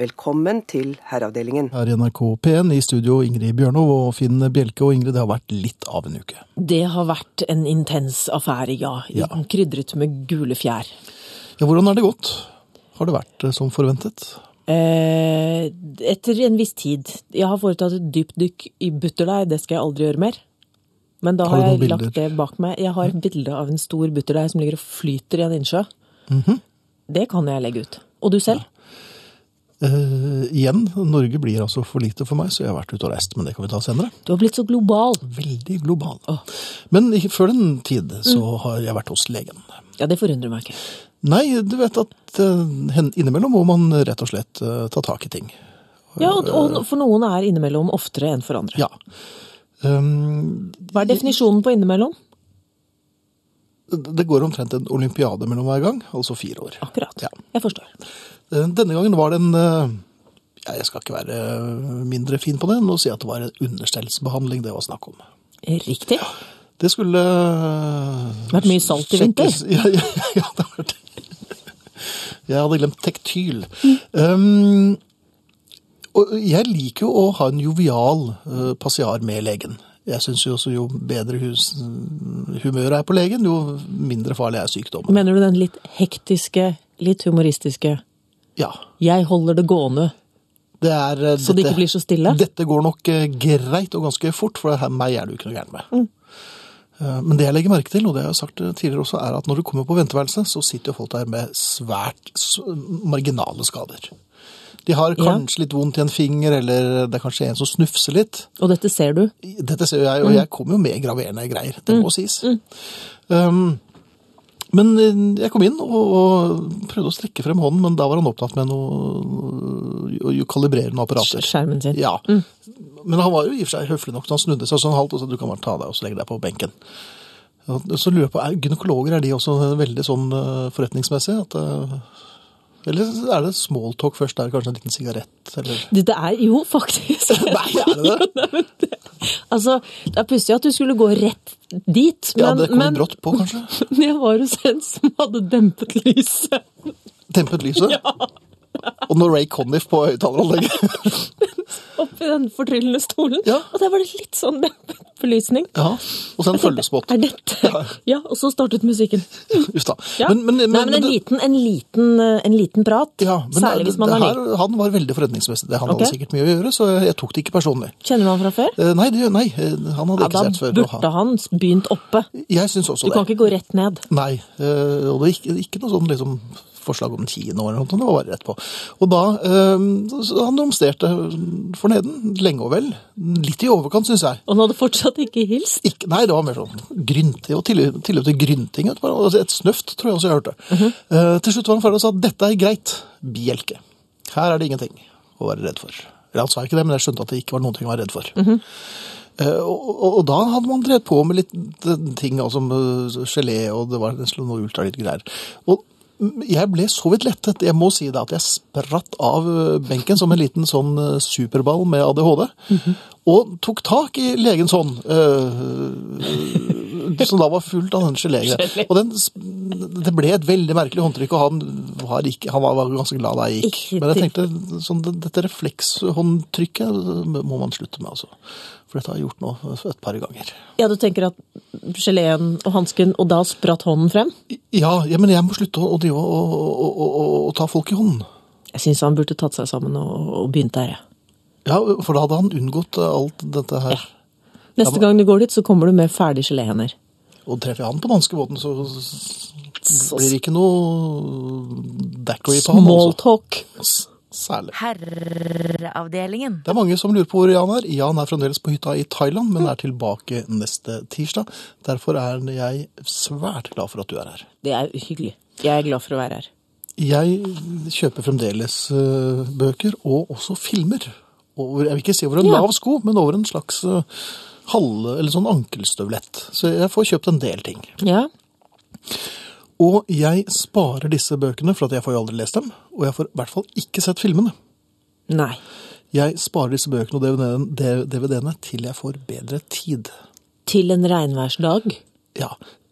Velkommen til Herreavdelingen. Her i NRK P1 i studio Ingrid Bjørnov og Finn Bjelke. Og Ingrid, det har vært litt av en uke. Det har vært en intens affære, ja. Ja. Krydret med gule fjær. Ja, hvordan har det gått? Har det vært eh, som forventet? Eh, etter en viss tid. Jeg har foretatt et dypdykk i butterdeig, det skal jeg aldri gjøre mer. Men da Har har, jeg lagt det bak meg. Jeg har et bilde av en stor butterdeig som ligger og flyter i en innsjø. Mhm. Det kan jeg legge ut. Og du selv? Eh, igjen, Norge blir altså for lite for meg, så jeg har vært ute og reist. Men det kan vi ta senere. Du har blitt så global. Veldig global. Oh. Men før den tid så har jeg vært hos legen. Ja, det forundrer meg ikke. Nei, du vet at uh, innimellom må man rett og slett uh, ta tak i ting. Ja, og, og for noen er innimellom oftere enn for andre. Ja. Um, Hva er definisjonen på innimellom? det går omtrent en olympiade mellom hver gang, altså fire år. Akkurat. Ja. Jeg forstår. Eh, Denne gangen var det en eh, ja, Jeg skal ikke være eh, mindre fin på det enn å si at det var en understellsbehandling det var snakk om. Riktig. Det skulle eh, Vært mye salt i vinter. Ja, ja, ja, det har vært Jeg hadde glemt tektyl. Um, og jeg liker jo å ha en jovial uh, passiar med legen. Jeg syns jo også jo bedre hus, humøret er på legen, jo mindre farlig er sykdommen. Mener du den litt hektiske, litt humoristiske Ja. 'jeg holder det gående', Det er, så så det ikke blir så stille? Dette går nok eh, greit og ganske fort, for her, meg er det jo ikke noe gærent med. Mm. Men det jeg legger merke til, og det jeg har sagt eh, tidligere også, er at når du kommer på venteværelset, så sitter jo folk der med svært marginale skader. De har Ja. kanskje litt vondt i en finger, eller det er kanskje en som snufser litt. Og dette ser du? Dette ser jo jeg, og jeg kommer jo med graverende greier, det Mm. må sies. Um, men eh, jeg kom inn og, og prøvde å strekke frem hånden, men da var han opptatt med noe å kalibrere noen apparater. Skjermen sin. Ja. Men han var jo i og for seg høflig nok, så han snudde seg sånn halvt og sa du kan bare ta deg og så legge deg på benken. Så lurer jeg på, er Gynekologer er de også veldig sånn forretningsmessig? forretningsmessige? At, eh, eller er det smalltalk først, der kanskje en liten sigarett? Eller? Det er jo faktisk Nei, er det det? Altså, det er pussig at du skulle gå rett dit, men, Ja, det kom men brått på, kanskje. jeg var hos en som hadde dempet lyset. Dempet lyset? Og noe Ray Conniff på høyttaleranlegget. Oppi den fortryllende stolen. Ja. Og der var det litt sånn belysning. Ja, og så en følgespott. Er dette Ja, og så startet musikken. Uff da. Ja. Men, men, men, Nei, men en liten, en liten, eh, en liten prat. ja, men Særlig hvis man det har her. Han var veldig forretningsmessig. Det, han okay. hadde sikkert mye å gjøre, så jeg tok det ikke personlig. Kjenner man fra før? Eh, Nei, det, nei eh, han hadde Ja, ikke sett før. Da burde han begynt oppe. Jeg syns også Du kan det. ikke gå rett ned. Nei, og det er ikke, ikke noe sånn liksom forslag om kino eller noe, det var bare rett på. Og da eh, Han romsterte forneden, lenge og vel. Litt i overkant, syns jeg. Og han hadde fortsatt ikke hilst. Ikke, nei, det var mer sånn grynting, og tilløp tilløp til grynting. altså Et snøft, tror jeg også jeg hørte. Mhm. Eh, til slutt var han ferdig og sa dette er greit, bjelke. Her er det ingenting å være redd for. Eller han sa ikke det, men jeg skjønte at det ikke var noen ting å være redd for. Mm -hmm. og, og, og da hadde man drevet på med litt ting ting, altså eh, gelé, og det var noe ultralyd-greier. Og mm, jeg ble så vidt lettet. Jeg må si det at jeg spratt av eh, benken som en liten sånn eh, superball med ADHD. Mhm. Og tok tak i legens hånd, øh, som da var fullt av den gelégreia. Og den, det ble et veldig merkelig håndtrykk, og han var, ikke, han var, var ganske glad da jeg gikk. Men jeg tenkte, sånn, dette reflekshåndtrykket må man slutte med, altså. For dette har jeg gjort nå et par ganger. Ja, du tenker at geleen og hansken, og da spratt hånden frem? Ja, ja men jeg må slutte å, å drive og, og, og, og, ta folk i hånden. Jeg syns han burde tatt seg sammen og, begynt der, jeg. Ja, for da hadde han unngått alt dette her. Neste gang du går dit, så kommer du med ferdig geléhender. Og treffer jeg han på danskebåten, så blir det ikke noe daiquiri på han. altså. Smalltalk. S- Særlig. Herreavdelingen. Det er mange som lurer på hvor Jan er. Jan er fremdeles på hytta i Thailand, men er tilbake neste tirsdag. Derfor er jeg svært glad for at du er her. Det er hyggelig. Jeg er glad for å være her. Jeg kjøper fremdeles eh, bøker, og også filmer. Over, jeg vil ikke si over en Ja. lav sko, men over en slags eh, halve, eller sånn ankelstøvlett. Så jeg får kjøpt en del ting. Ja, Og jeg sparer disse bøkene, for at jeg får jo aldri lest dem. Og jeg får i hvert fall ikke sett filmene. Nei. Jeg sparer disse bøkene og DVD-ene til jeg får bedre tid. Til en regnværsdag. Ja.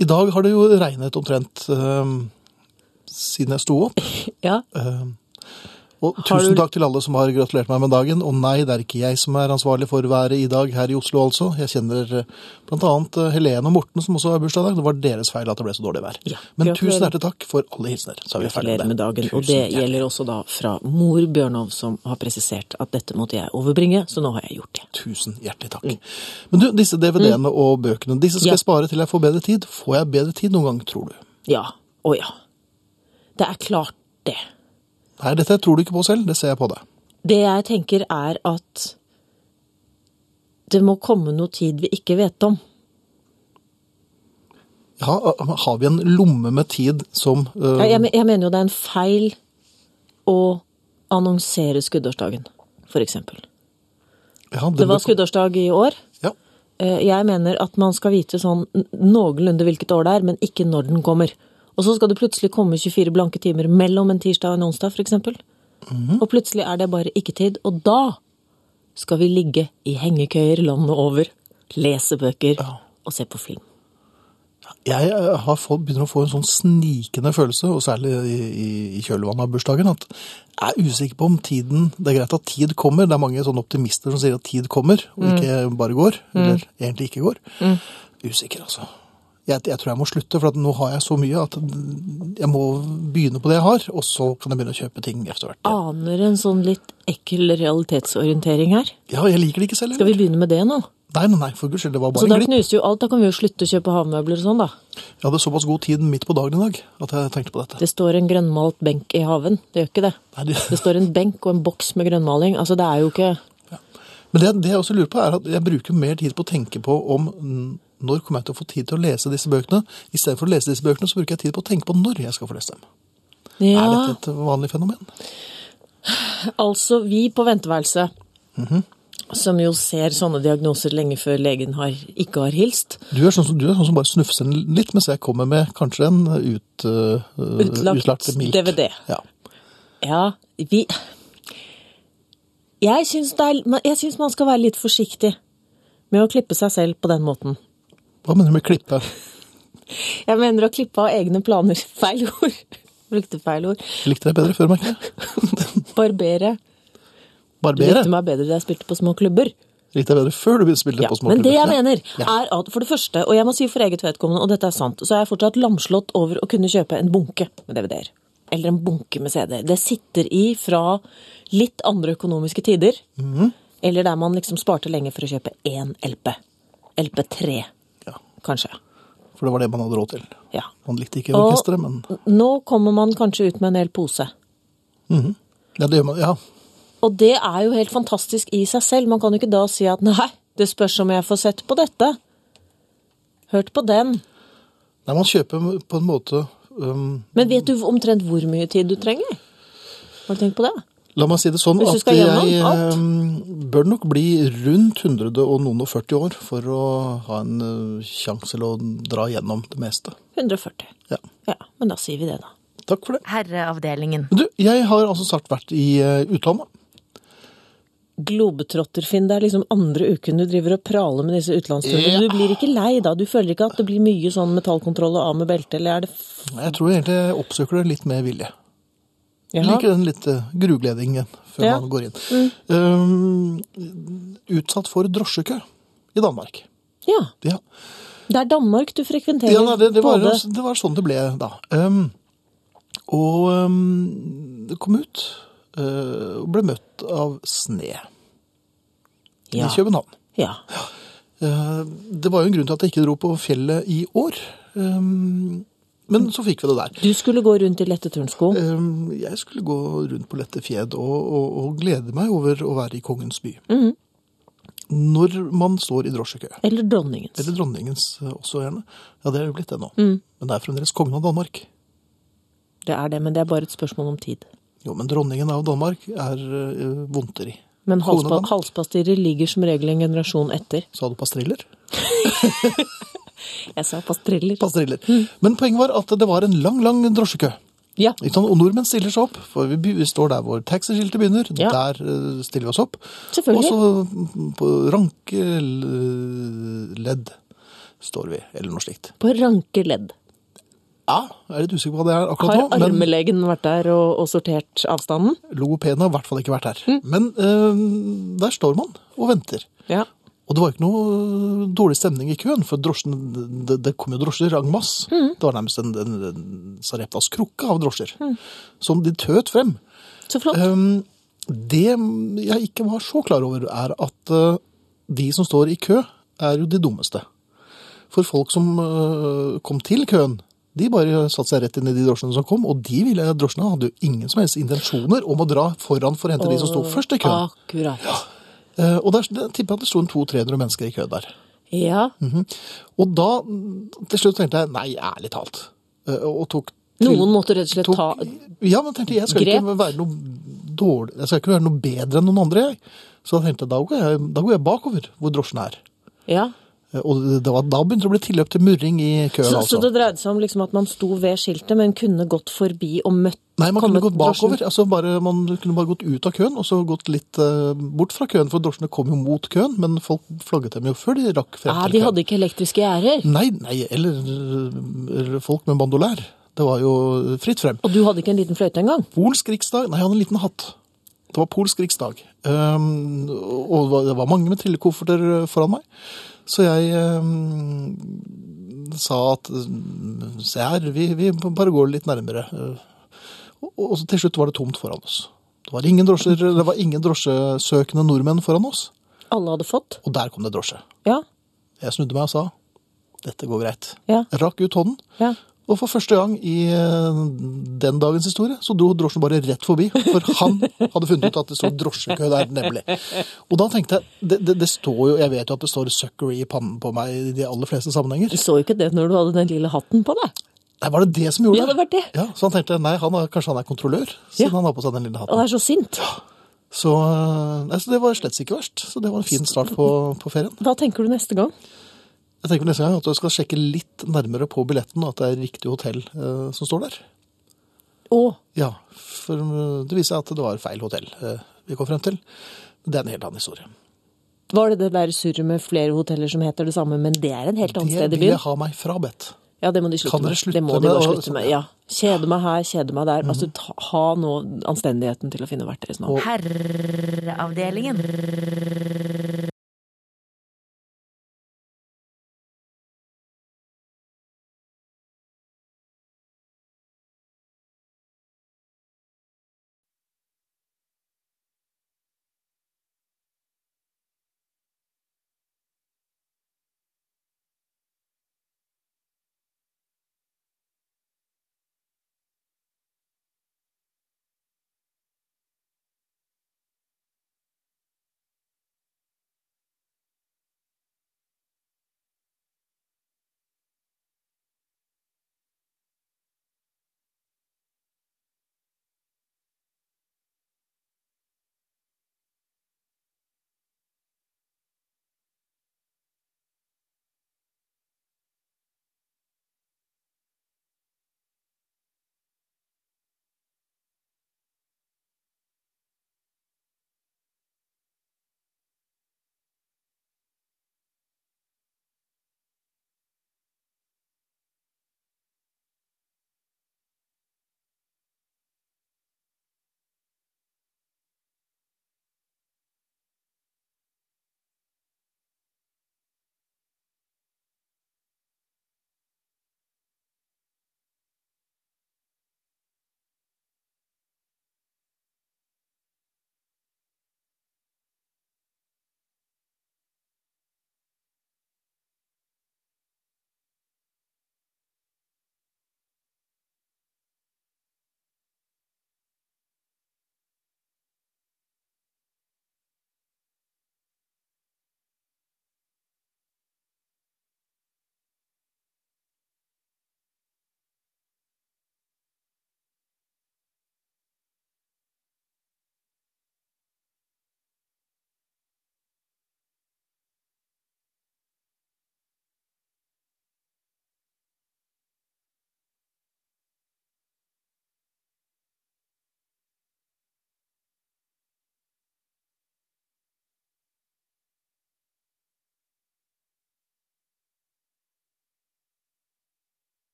I dag har det jo regnet omtrent eh, siden jeg sto opp. Ja. Eh, Og tusen takk til alle som har gratulert meg med dagen. Og nei, det er ikke jeg som er ansvarlig for været i dag her i Oslo, altså. Jeg kjenner bl.a. blant annet eh, Helene og Morten, som også har bursdag i dag. Det var deres feil at det ble så dårlig vær. Ja, Men tusen hjertelig takk for alle hilsener. Så er vi ferdig Gratulerer med dagen. Og det hjertelig. gjelder også da fra mor Bjørnov, som har presisert at dette måtte jeg overbringe, så nå har jeg gjort det. Tusen hjertelig takk. Men du, disse DVD-ene og bøkene, disse skal Mm. Ja. jeg spare til jeg får bedre tid. Får jeg bedre tid noen gang, tror du? Ja. Å ja. Det er klart det. Nei, dette tror du ikke på selv, det ser jeg på deg. Det jeg tenker er at det må komme noe tid vi ikke vet om. Ja, har vi en lomme med tid som uh... Ja, Jeg, jeg mener jo det er en feil å annonsere skuddårsdagen, eksempel. ja, Det var skuddårsdag i år. Ja. Eh, Jeg mener at man skal vite sånn noenlunde hvilket år det er, men ikke når den kommer. Og så skal det plutselig komme 24 blanke timer mellom en tirsdag og en onsdag, f.eks. Mhm. Og plutselig er det bare ikke tid. Og da skal vi ligge i hengekøyer landet over, lese bøker Ja. og se på film. Jeg har fått, begynner å få en sånn snikende følelse, og særlig i, i, i kjølvannet av bursdagen, at jeg er usikker på om tiden Det er greit at tid kommer, det er mange sånne optimister som sier at tid kommer, og Mm. ikke bare går. Eller egentlig ikke går. Usikker, altså. Jeg, jeg tror jeg må slutte, for at nå har jeg så mye at jeg må begynne på det jeg har, og så kan jeg begynne å kjøpe ting etter hvert. Aner en sånn litt ekkel realitetsorientering her. Ja, jeg liker det ikke selv. Skal vi begynne med det nå? Nei, nei, nei, for guds skyld, det var Så bare da en glipp. knuser jo alt. Da kan vi jo slutte å kjøpe havmøbler og sånn, da. Jeg hadde såpass god tid midt på dagen i dag at jeg tenkte på dette. Det står en grønnmalt benk i haven. Det gjør ikke det. Nei, det, Det står en benk og en boks med grønnmaling. Altså, det er jo ikke Men det, det jeg også lurer på, er at jeg bruker mer tid på å tenke på om når kommer jeg til å få tid til å lese disse bøkene. Istedenfor å lese disse bøkene, så bruker jeg tid på å tenke på når jeg skal få lest dem. Ja, Er dette et vanlig fenomen? altså, vi på venteværelset, Mhm. som jo ser sånne diagnoser lenge før legen har, ikke har hilst, Du er, sånn som, du er sånn som bare snufser litt, mens jeg kommer med kanskje en ut, uh, Utlagt utlagt milk. DVD. Ja. Ja, vi jeg syns man skal være litt forsiktig med å klippe seg selv på den måten. Hva mener du med klippe? Jeg mener å klippe av egne planer. Feil ord. Brukte feil ord. Jeg likte deg bedre før, merker jeg. Barbere. Du likte meg bedre da jeg spilte på små klubber. Likte deg bedre før du spille Ja, på små men det jeg mener, Ja. er at for det første, og jeg må si for eget vedkommende, og dette er sant, så er jeg fortsatt lamslått over å kunne kjøpe en bunke med DVD-er. Eller en bunke med CD-er. Det sitter i fra litt andre økonomiske tider, Mhm. eller der man liksom sparte lenge for å kjøpe én LP. LP3, Ja, kanskje. for det var det man hadde råd til. Ja. Man likte ikke orkesteret, men Nå kommer man kanskje ut med en hel pose. ja, det gjør man. Ja, Og det er jo helt fantastisk i seg selv. Man kan jo ikke da si at nei, det spørs om jeg får sett på dette. Hørt på den. Nei, man kjøper på en måte um, Men vet du omtrent hvor mye tid du trenger? Har du tenkt på det? La meg si det sånn at jeg alt? um, bør nok bli rundt 100 og noen og 40 år for å ha en uh, sjanse til å dra gjennom det meste. 140. Ja. Ja, men da sier vi det, da. Takk for det. Herreavdelingen. Du, jeg har altså snart vært i uh, utlandet. Globetrotter-Finn, det er liksom andre uken du driver og praler med disse utenlandsturene. Ja. Du blir ikke lei da? Du føler ikke at det blir mye sånn metallkontroll og av med belte, eller er det f- Jeg tror egentlig jeg oppsøker det litt med vilje. Jeg liker den litt uh, grugledingen før Ja. Mm. man går inn. Um, utsatt for drosjekø i Danmark. Ja. Ja. Det er Danmark du frekventerer. Ja, nei, det, det, var, det var sånn det ble da. Um, og um, det kom ut uh, og ble møtt av sne ja. i København. Ja. Uh, det var jo en grunn til at jeg ikke dro på fjellet i år. Um, men så fikk vi det der. Du skulle gå rundt i lette turnsko. Um, jeg skulle gå rundt på lette fjed og, og, og glede meg over å være i kongens by. Mhm. Når man står i drosjekø. Eller dronningens. Eller dronningens uh, også gjerne. Ja, det er jo blitt det nå. Mm. Men det er fremdeles kongen av Danmark. Det er det, men det er bare et spørsmål om tid. Jo, men dronningen av Danmark er uh, vondteri. Men halspa halspastiller ligger som regel en generasjon etter. Sa du pastriller? Jeg sa pastriller. Pastriller. Mm. Men poenget var at det var en lang, lang drosjekø. Ja. Og nordmenn stiller seg opp, for vi, står der hvor taxiskiltet begynner. Ja. Der uh, stiller vi oss opp. Selvfølgelig. Og så mm, på ranke ledd står vi, eller noe slikt. På ranke ledd. Ja, jeg er litt usikker på hva det er akkurat Har nå. Har armelegen vært der og, og sortert avstanden? Logopeden har i hvert fall ikke vært her. Mm. Men eh, der står man og venter. Ja. Og det var ikke noe dårlig stemning i køen, for drosjen, det, det kom jo drosjer en masse. Mm. Det var nærmest en, en, en Sareptas krukke av drosjer. Som de tøt frem. Så flott. Um, det jeg ikke var så klar over, er at uh, de som står i kø, er jo de dummeste. For folk som uh, kom til køen, de bare satte seg rett inn i de drosjene som kom, og de ville, drosjene hadde jo ingen som helst intensjoner om å dra foran for å hente de som sto først i køen. Akkurat. Uh, og der tipper jeg at det sto en 200-300 mennesker i kø der. Ja. Og da, til slutt tenkte jeg, nei, ærlig talt, uh, og tok... til- Noen måtte rett og slett tok, ta Ja, men tenkte jeg, jeg skal grep. ikke være noe dårlig, jeg skal ikke være noe bedre enn noen andre, jeg. Så da tenkte jeg, da går jeg, da går jeg bakover, hvor drosjen er. Ja. Eh, Og det var, da begynte det å bli tilløp til murring i køen, Så, altså. så det dreide seg om liksom at man sto ved skiltet, men kunne gått forbi og møtt Nei, man kunne gått bakover. drosjen. Altså bare, man kunne bare gått ut av køen, og så gått litt uh, bort fra køen, for drosjene kom jo mot køen, men folk flagget dem jo før de rakk frem Ja, til de hadde ikke elektriske gjerder. Nei, nei, eller, eller folk med bandolær. Det var jo fritt frem. Og du hadde ikke en liten fløyte engang? Polsk riksdag? Nei, jeg hadde en liten hatt. Det var polsk riksdag. Um, og det var mange med trillekofferter foran meg. Så jeg um, sa at se her, vi, vi bare går litt nærmere. Og, og så til slutt var det tomt foran oss. Det var ingen, drosjer, det var ingen drosjesøkende nordmenn foran oss. Alle hadde fått? Og der kom det drosje. Ja. Jeg snudde meg og sa dette går greit. Ja. Rakk ut hånden. ja. Og for første gang i eh, den dagens historie, så dro drosjen bare rett forbi. For han hadde funnet ut at det sto drosjekø der, nemlig. Og da tenkte jeg, det, det, det står jo, jeg vet jo at det står 'suckery' i pannen på meg i de aller fleste sammenhenger. Du så jo ikke det når du hadde den lille hatten på deg. Nei, var det det som gjorde det? Ja, det var det. Ja, Så han tenkte, nei, han er, kanskje han er kontrollør, siden Ja. han har på seg den lille hatten. Og er så sint. Så, eh, nei, så det var slett ikke verst. Så det var en fin start på, på ferien. Hva tenker du neste gang? Jeg tenker neste gang at du skal sjekke litt nærmere på billetten, og at det er riktig hotell eh, som står der. Å, Ja, for uh, det viser seg at det var feil hotell eh, vi kom frem til. Det er en helt annen historie. var det det der surret med flere hoteller som heter det samme, men det er en helt annet sted i vil jeg byen? ha meg frabedt. Ja, det må de slutte med. slutte det må de bare slutte med. Ja. Kjede meg her, kjede meg der. Altså, ta, ha nå anstendigheten til å finne hvert deres navn. Herreavdelingen.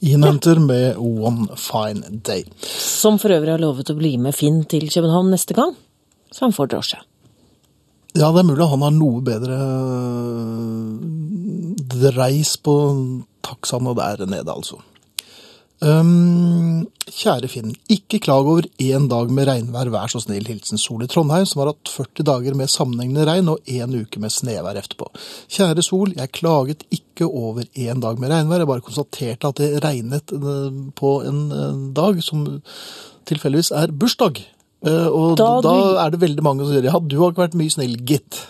Innhenter med One Fine Day. Som for øvrig har lovet å bli med Finn til København neste gang, så han får drosje. Ja, det er mulig han har noe bedre øh, dreis på taxaene der nede, altså. Um, kjære Finn, ikke klag over én dag med regnvær, vær så snill. Hilsen Sol i Trondheim, som har hatt 40 dager med sammenhengende regn og én uke med snevær etterpå. Kjære Sol, jeg klaget ikke over én dag med regnvær, jeg bare konstaterte at det regnet øh, på en øh, dag som tilfeldigvis er bursdag. Eh, Og da, Da er det veldig mange som sier ja, du har ikke vært mye snill, gitt.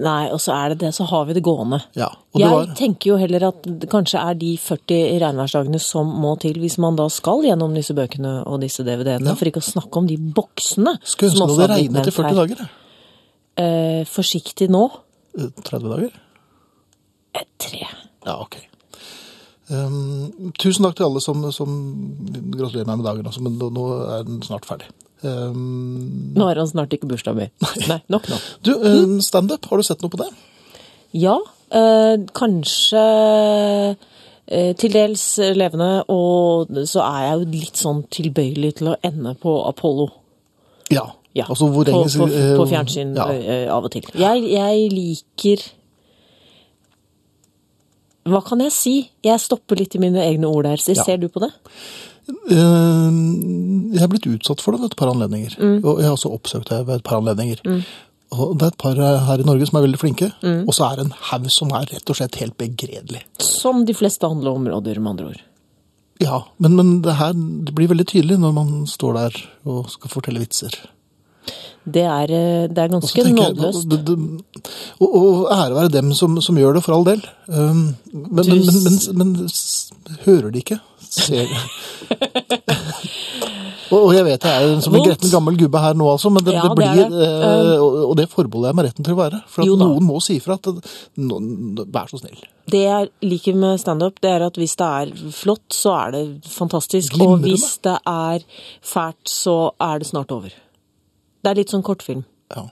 Nei, og så er det det, så har vi det gående. Ja, og det Jeg var... tenker jo heller at det kanskje er de 40 regnværsdagene som må til hvis man da skal gjennom disse bøkene og disse DVD-ene, Ja. for ikke å snakke om de boksene. Skulle ønske det har regnet i 40 her. dager. Eh, forsiktig nå. Eh, 30 dager? Eh, tre. Ja, ok. Um, tusen takk til alle som, som gratulerer meg med dagen, altså, men nå er den snart ferdig. Um, Nå har han snart ikke bursdag mer. Nei, nok nå. du, um, standup, har du sett noe på det? Ja, Øh, kanskje øh, til dels levende, og så er jeg jo litt sånn tilbøyelig til å ende på Apollo. Ja. Ja, Altså, hvor på, engelsk på, eh, på fjernsyn Ja. øh, av og til. Jeg, jeg liker Hva kan jeg si? Jeg stopper litt i mine egne ord der. Ser, Ja. ser du på det? Eh, Jeg har blitt utsatt for det ved et par anledninger. Mm. Og jeg har også oppsøkt det ved et par anledninger. Og det er et par her i Norge som er veldig flinke, Mm. og så er det en haug som er rett og slett helt begredelig. Som de fleste andre områder, med andre ord. Ja, men, men det her det blir veldig tydelig når man står der og skal fortelle vitser. Det er, eh, det er ganske nådeløst. Og, og ære være dem som, som gjør det, for all del. Um, men, Du men, men, s- men, men hører de ikke? Og, og jeg vet jeg er som en gretten gammel gubbe her nå, altså, men det, Ja, det det blir det. eh, og, og det forbeholder jeg meg retten til å være. For noen må si ifra at det- Vær så snill. Det jeg liker med standup, det er at hvis det er flott, så er det fantastisk. Og Glimrende. hvis det er fælt, så er det snart over. Det er litt sånn kortfilm. Ja.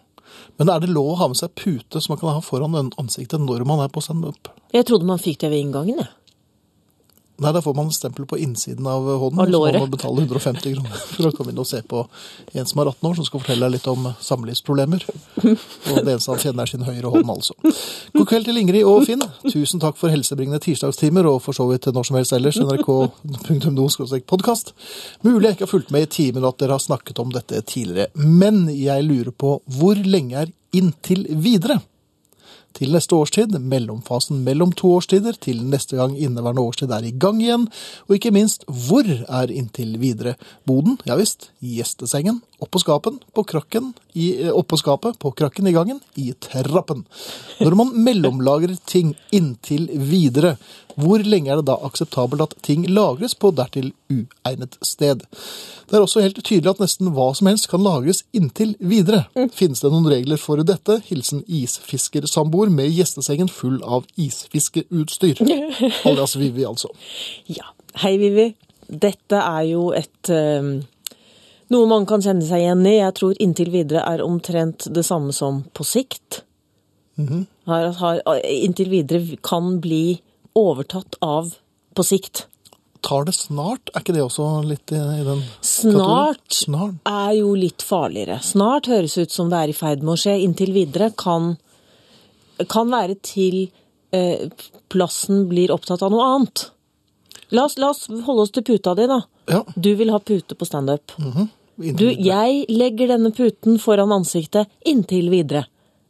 Men er det lov å ha med seg pute som man kan ha foran ansiktet når man er på standup? Jeg trodde man fikk det ved inngangen, jeg. Nei, da får man stempel på innsiden av hånden. Av Så må man betale 150 kroner for å komme inn og se på en som er 18 år, som skal fortelle deg litt om samlivsproblemer. Og det eneste han kjenner er sin høyre hånd, altså. God kveld til Ingrid og Finn. Tusen takk for helsebringende tirsdagstimer, og for så vidt når som helst ellers. nrk.no podkast. Mulig jeg ikke har fulgt med i timen og at dere har snakket om dette tidligere, men jeg lurer på hvor lenge er inntil videre? Til neste årstid, mellomfasen mellom to årstider, til neste gang inneværende årstid er i gang igjen, og ikke minst, hvor er inntil videre? Boden? Ja visst, gjestesengen, oppå skapen, på krakken, i, eh, oppå skapet, på krakken i gangen, i trappen. Når man mellomlagrer ting inntil videre, hvor lenge er det da akseptabelt at ting lagres på dertil uegnet sted? Det er også helt tydelig at nesten hva som helst kan lagres inntil videre. Finnes det noen regler for dette? Hilsen isfiskersamboer med gjestesengen full av isfiskeutstyr. Alias Vivi, altså. Ja. Hei, Vivi. Dette er jo et eh, Noe man kan kjenne seg igjen i. Jeg tror inntil videre er omtrent det samme som på sikt. har, har, inntil videre kan bli overtatt av på sikt. Tar det snart? Er ikke det også litt i, i den Snart? Snart. er jo litt farligere. Snart høres ut som det er i ferd med å skje. Inntil videre kan, kan være til eh, plassen blir opptatt av noe annet. La oss, la oss holde oss til puta di, da. Ja. Du vil ha pute på standup. inntil Du, jeg legger denne puten foran ansiktet inntil videre.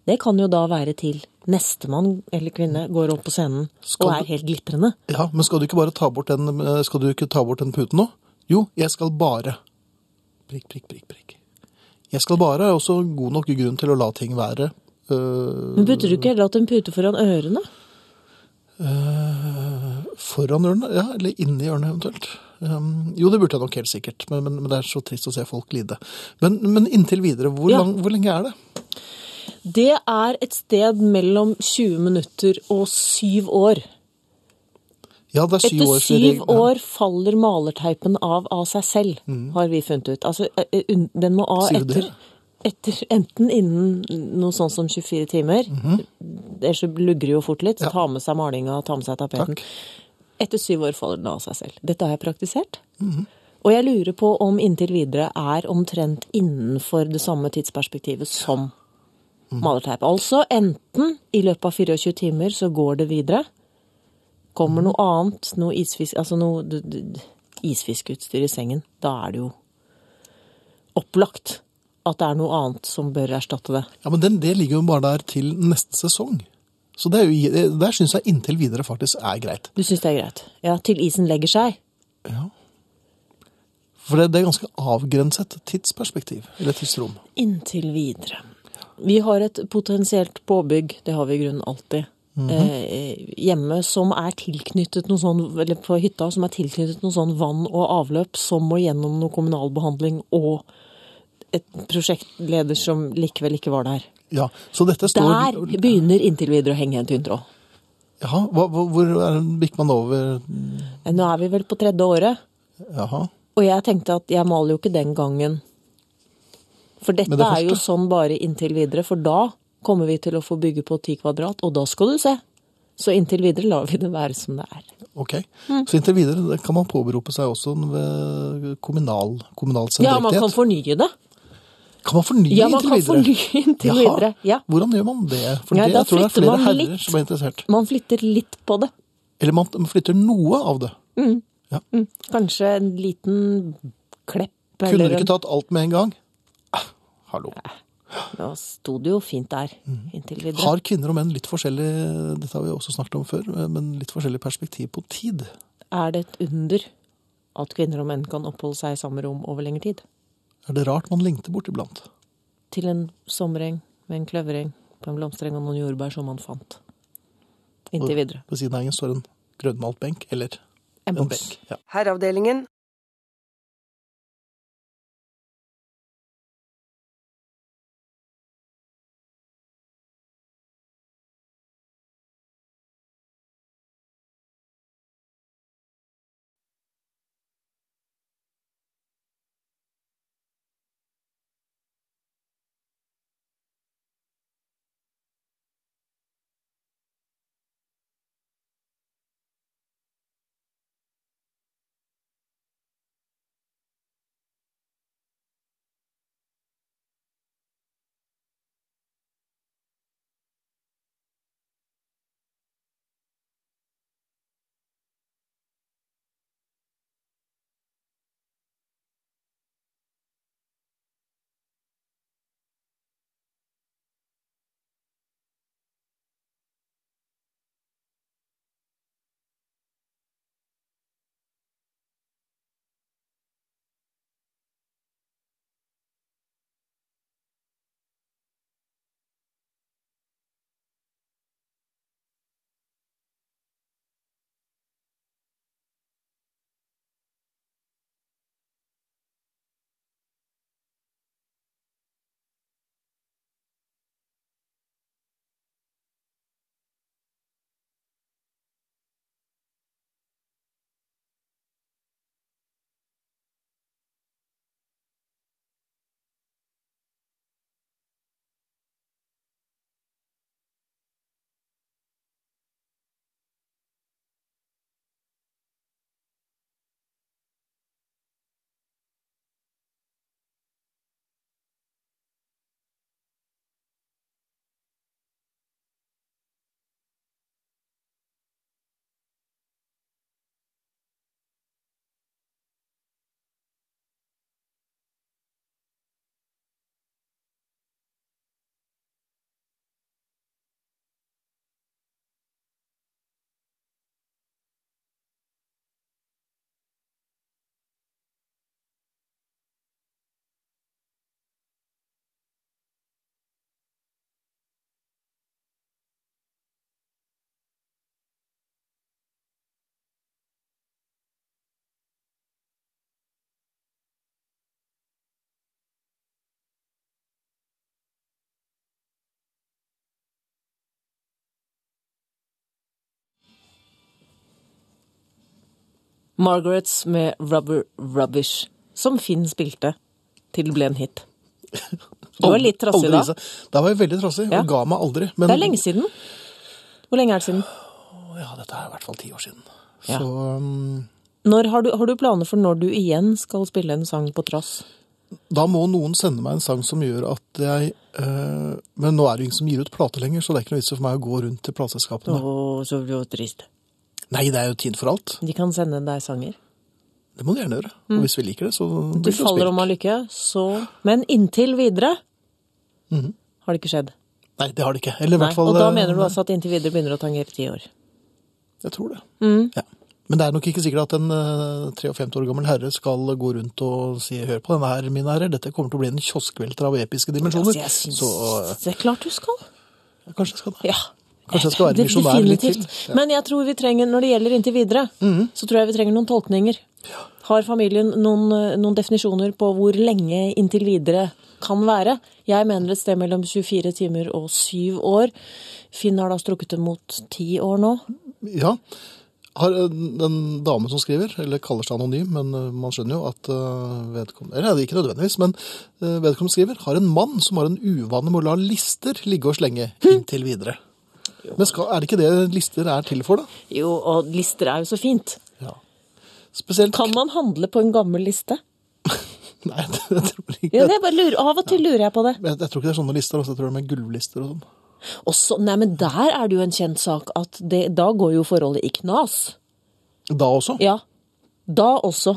Det kan jo da være til nestemann eller kvinne går opp på scenen Skal og er helt glitrende. Ja, men skal du ikke bare ta bort den, eh, skal du ikke ta bort den puten nå? Jo, jeg skal bare. Prikk, prikk, prikk, prikk. Jeg skal bare er også god nok grunn til å la ting være. Uh, Men putter du ikke heller hatt en pute foran ørene? foran ørene, ja, eller inni ørene eventuelt. Um, jo, det burde jeg nok helt sikkert, men, men, men det er så trist å se folk lide. Men, men inntil videre, hvor, Ja. lang, hvor lenge er det? Det er et sted mellom 20 minutter og syv år. Ja, det er syv Etter år. syv år faller malerteipen av av seg selv, har vi funnet ut. Altså, den må av etter, etter enten innen noe sånn som 24 timer, ellers så lugger det jo fort litt, Ja. ta med seg malinga, ta med seg tapeten. Takk. Etter syv år faller den av seg selv. Dette har jeg praktisert. Og jeg lurer på om inntil videre er omtrent innenfor det samme tidsperspektivet som malerteip. Altså enten i løpet av 24 timer så går det videre. Kommer noe annet, noe isfisk, altså noe isfiskeutstyr i sengen, da er det jo opplagt at det er noe annet som bør erstatte det. Ja, Men den, det ligger jo bare der til neste sesong. Så det jo, det- der syns jeg inntil videre faktisk er greit. Du syns det er greit? Ja, til isen legger seg. Ja. For det, det er ganske avgrenset tidsperspektiv, eller tidsrom. Inntil videre. Vi har et potensielt påbygg, det har vi i grunnen alltid, eh, hjemme som er tilknyttet noe sånn, eller på hytta, som er tilknyttet noe sånn vann og avløp som må gjennom noe kommunalbehandling og et prosjektleder som likevel ikke var der. Ja, så dette står Der begynner inntil videre å henge en tynn tråd. Jaha, hvor er, bikker man over Nå er vi vel på tredje året, Jaha. og jeg tenkte at jeg maler jo ikke den gangen. For dette det er jo sånn bare inntil videre, for da kommer vi til å få bygge på ti kvadrat, og da skal du se. Så inntil videre lar vi det være som det er. Ok. Mm. Så inntil videre det kan man påberope seg også ved kommunal, kommunalt Ja, man kan fornye det. Kan man fornye Ja, man inntil kan videre? fornye inntil Jaha. videre. Ja. Hvordan gjør man det? For Ja, det, jeg tror det er flere herrer litt. som er interessert. Man flytter litt på det. Eller man flytter noe av det. Kanskje en liten klepp Kunne eller du ikke tatt alt med en gang? Ah, hallo. Da sto det jo fint der inntil videre. Mm. Har kvinner og menn litt forskjellig dette har vi også snakket om før, men litt forskjellig perspektiv på tid? Er det et under at kvinner og menn kan oppholde seg i samme rom over lengre tid? Er det rart man lengter bort iblant? Til en sommereng med en kløvereng på en blomstereng og noen jordbær som man fant. Inntil videre. Ved siden av engen står en grønnmalt benk, eller En en benk. Ja. Herreavdelingen Margarets med Rubber Rubbish, som Finn spilte til det ble en hit. Du var litt trassig da. Da var jeg veldig trassig, Ja. og ga meg aldri. Men, Det er lenge siden. Hvor lenge er det siden? Ja, dette er i hvert fall ti år siden. Ja. Så um, Når har, du, har du planer for når du igjen skal spille en sang på trass? da må noen sende meg en sang som gjør at jeg eh, Men nå er det ingen som gir ut plate lenger, så det er ikke noe vits for meg å gå rundt til Å, plateselskapene. så blir det trist. Nei, det er jo tid for alt. De kan sende deg sanger. Det må du gjerne gjøre. Og hvis vi liker det, så blir det Du faller spilt. om av lykke, så Men inntil videre mm. har det ikke skjedd. Nei, det har det ikke. Eller i hvert fall og da eh, mener du altså at inntil videre begynner å tangere ti år? Jeg tror det. Mm. Ja. Men det er nok ikke sikkert at en eh, 53 år gammel herre skal gå rundt og si hør på denne her, mine herrer, dette kommer til å bli en kioskvelter av episke dimensjoner. Altså, jeg synes Så eh, Det er klart du skal. kanskje jeg skal det. Ja. Kanskje jeg skal være misjonær litt til. Ja. Men jeg tror vi trenger, når det gjelder inntil videre, så tror jeg vi trenger noen tolkninger. Har familien noen, noen definisjoner på hvor lenge inntil videre kan være? Jeg mener et sted mellom 24 timer og 7 år. Finn har da strukket det mot 10 år nå. Ja. Har eh, den dame som skriver, eller kaller seg anonym, men eh, man skjønner jo at eh, vedkommende Eller er ikke nødvendigvis, men vedkommende skriver har en mann som har en uvane med å la lister ligge og slenge inntil videre. Men skal, er det ikke det lister er til for, da? Jo, og lister er jo så fint. Ja. Spesielt Kan man handle på en gammel liste? Nei, det, jeg tror ikke Ja, det er bare lurer, Av og til lurer jeg på det. jeg, jeg tror ikke det er sånne lister. Også. Jeg tror det er med gulvlister og sånn. Og så, nei, men der er det jo en kjent sak at det, da går jo forholdet i knas. Da også? Ja, da også.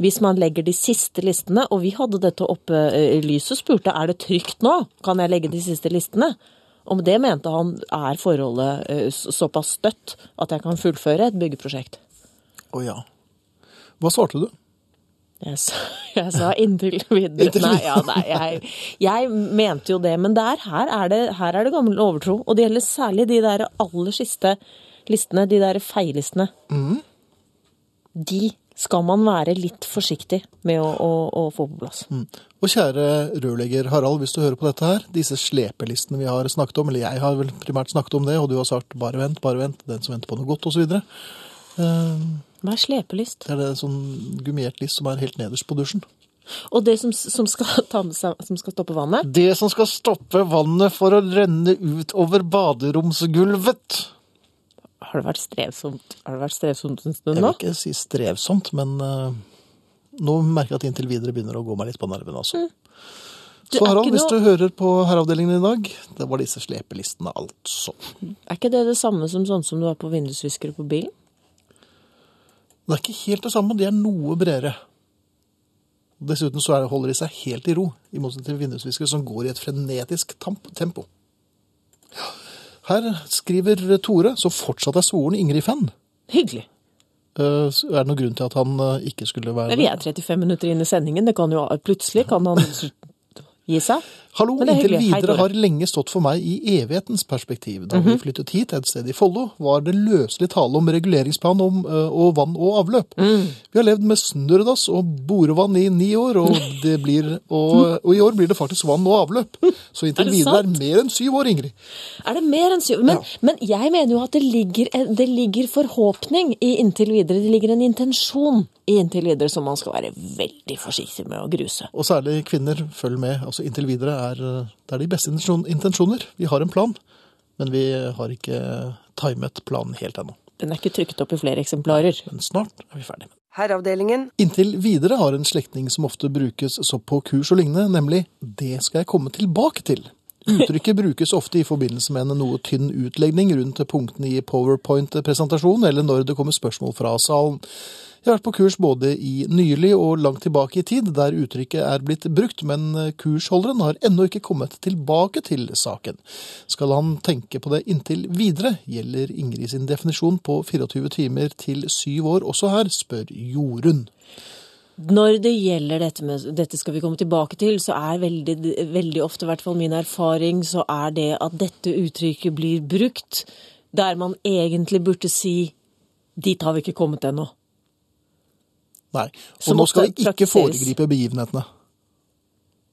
Hvis man legger de siste listene, og vi hadde dette oppe eh, i lyset, spurte er det trygt nå, kan jeg legge de siste listene? Om det mente han er forholdet eh, såpass støtt at jeg kan fullføre et byggeprosjekt. Å ja. Hva svarte du? Jeg sa, jeg sa inntil videre. Nei, ja, nei jeg, jeg mente jo det, men der, her, er det, her er det gammel overtro. Og det gjelder særlig de der aller siste listene, de der feillistene. De skal man være litt forsiktig med å, å, å få på plass. Og kjære rørlegger Harald, hvis du hører på dette her, disse slepelistene vi har snakket om, eller jeg har vel primært snakket om det, og du har sagt bare vent, bare vent, den som venter på noe godt, osv. Det Hva er slepelist? Det er det sånn gummiert list som er helt nederst på dusjen. Og det som, som, skal, seg, som skal stoppe vannet? Det som skal stoppe vannet for å renne ut over baderomsgulvet. Har det vært strevsomt, har det vært strevsomt en stund nå? Jeg vil ikke si strevsomt, men uh, nå merker jeg at inntil videre begynner å gå meg litt på nervene, altså. Mm. Så Harald, hvis du hører på herreavdelingen i dag, det var disse slepelistene, altså. Er ikke det det samme som sånn som du har på vindusviskere på bilen? Det er ikke helt det samme, de er noe bredere. Dessuten så er det, holder de seg helt i ro, i motsetning til vindusviskere som går i et frenetisk tempo. tempo. Her skriver Tore, så fortsatt er svoren Ingrid-fan. Hyggelig. Uh, er det noen grunn til at han uh, ikke skulle være Men vi er 35 minutter inn i sendingen. Det kan jo plutselig kan han gi seg. Hallo, er inntil videre har lenge stått for meg i evighetens perspektiv. Da Mhm. vi flyttet hit, et sted i Follo, var det løselig tale om reguleringsplan om, og vann og avløp. Mm. Vi har levd med snurredass og borevann i ni år, og, det blir, og, og i år blir det faktisk vann og avløp. Så Er inntil videre er sant? det mer enn syv år, Ingrid. Er det mer enn syv? Men, Ja. men jeg mener jo at det ligger, det ligger forhåpning i inntil videre. Det ligger en intensjon i inntil videre som man skal være veldig forsiktig med å gruse. Og særlig kvinner, følg med. Altså inntil videre er det er de beste intensjoner. Vi har en plan, men vi har ikke timet planen helt ennå. Den er ikke trykket opp i flere eksemplarer. Men snart er vi ferdig. Herreavdelingen. Inntil videre har en slektning som ofte brukes så på kurs og lignende, nemlig 'det skal jeg komme tilbake til'. Uttrykket brukes ofte i forbindelse med en noe tynn utlegning rundt punktene i powerpoint-presentasjonen, eller når det kommer spørsmål fra salen. Jeg har vært på kurs både i nylig og langt tilbake i tid, der uttrykket er blitt brukt, men kursholderen har ennå ikke kommet tilbake til saken. Skal han tenke på det inntil videre, gjelder Ingrid sin definisjon på 24 timer til syv år også her, spør Jorunn. Når det gjelder dette med Dette skal vi komme tilbake til, så er veldig, veldig ofte, i hvert fall min erfaring, så er det at dette uttrykket blir brukt der man egentlig burde si dit har vi ikke kommet ennå. Nei. Og nå skal vi ikke foregripe begivenhetene.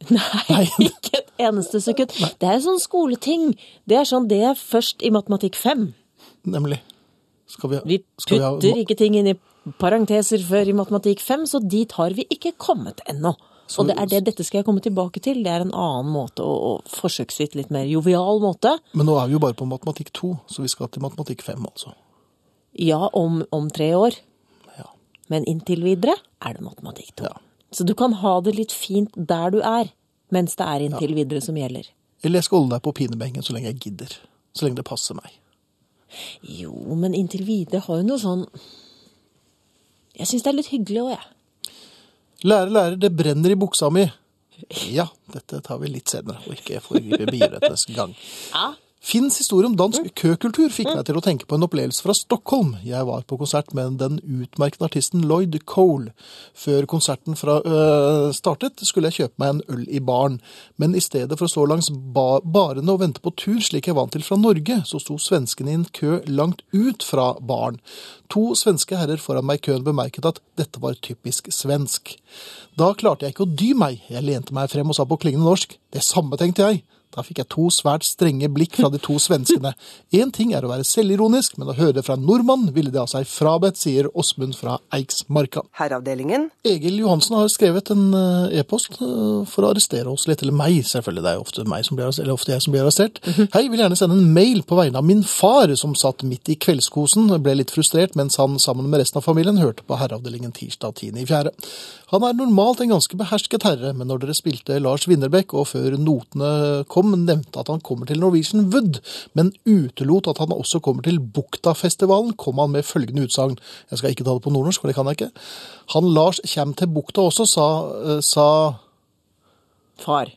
Nei, ikke et eneste sekund. Det er en sånn skoleting. Det er sånn, det er først i matematikk 5. Nemlig. Skal vi, Vi skal vi ha- putter ikke ting inn i parenteser før i matematikk 5, så dit har vi ikke kommet ennå. Så- Og det er det dette skal jeg komme tilbake til. Det er en annen måte, og, og forsøksvis litt mer jovial måte. Men nå er vi jo bare på matematikk 2, så vi skal til matematikk 5, altså. Ja, om, om tre år. Ja. Men inntil videre er det matematikk 2. Ja. Så du kan ha det litt fint der du er, mens det er inntil videre som gjelder. Eller jeg skal holde deg på pinebenken så lenge jeg gidder. Så lenge det passer meg. Jo, men inntil videre har jo noe sånn Jeg syns det er litt hyggelig òg, jeg. Lærer, lærer, det brenner i buksa mi. Ja, dette tar vi litt senere, og ikke foregripe begivenhetenes gang. Ja. Finns historie om dansk køkultur fikk meg til å tenke på en opplevelse fra Stockholm. Jeg var på konsert med den utmerkede artisten Lloyd Cole. Før konserten fra, øh, startet, skulle jeg kjøpe meg en øl i baren. Men i stedet for å stå langs ba barene og vente på tur, slik jeg vant til fra Norge, så sto svenskene i en kø langt ut fra baren. To svenske herrer foran meg i køen bemerket at dette var typisk svensk. Da klarte jeg ikke å dy meg. Jeg lente meg frem og sa på klingende norsk det samme, tenkte jeg. Da fikk jeg to svært strenge blikk fra de to svenskene. Én ting er å være selvironisk, men å høre det fra en nordmann ville det ha seg frabedt, sier Åsmund fra Eiksmarka. Herreavdelingen. Egil Johansen har skrevet en eh, e-post eh, for å arrestere oss litt, eller meg, selvfølgelig. Det er ofte, meg som blir, eller ofte jeg som blir arrestert. Hei, vil gjerne sende en mail på vegne av min far, som satt midt i kveldskosen, ble litt frustrert mens han sammen med resten av familien hørte på Herreavdelingen tirsdag 10.4. Han er normalt en ganske behersket herre, men når dere spilte Lars Winnerbäck, og før notene kom, nevnte at han kommer til Norwegian Wood, men utelot at han også kommer til Buktafestivalen, kom han med følgende utsagn. Jeg skal ikke ta det på nordnorsk, for det kan jeg ikke. Han Lars kommer til bukta også, sa, eh, sa Far.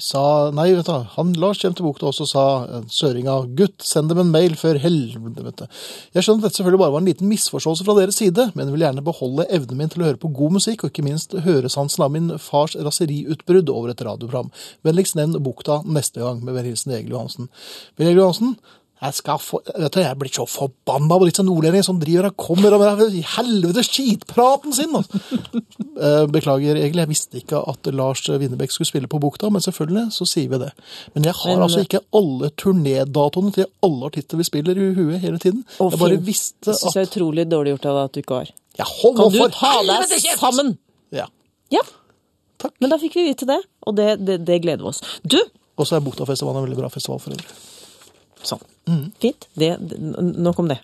Sa Nei, vet du, han Lars kjem til bukta også, sa eh, søringa. Gutt, send dem en mail før helvete. Jeg skjønner at dette selvfølgelig bare var en liten misforståelse fra deres side, men vil gjerne beholde evnen min til å høre på god musikk, og ikke minst høresansen av min fars raseriutbrudd over et radioprogram. Vennligst nevn bukta neste gang, med vennlig hilsen Egil Johansen. Vil Egil Johansen, jeg skal få, vet du, jeg blir så forbanna på disse nordlendingene som driver og kommer med helvetes helvete skitpraten sin. Altså. Eh, Beklager, egentlig. jeg visste ikke at Lars Winnebekk skulle spille på Bukta, men selvfølgelig så sier vi det. Men jeg har Men- altså ikke alle turnédatoene til alle artister vi spiller i huet hele tiden. Å, jeg bare visste at Jeg syns det er utrolig dårlig gjort av deg at du ikke har. ja, hold Kan du ta deg sammen? Ja. Ja. Takk. Men da fikk vi vite det, og det, det, det gleder vi oss. Du, Og så er Buktafestivalen en veldig bra festival for øvrig. sånn. Fint. Det, nok om det.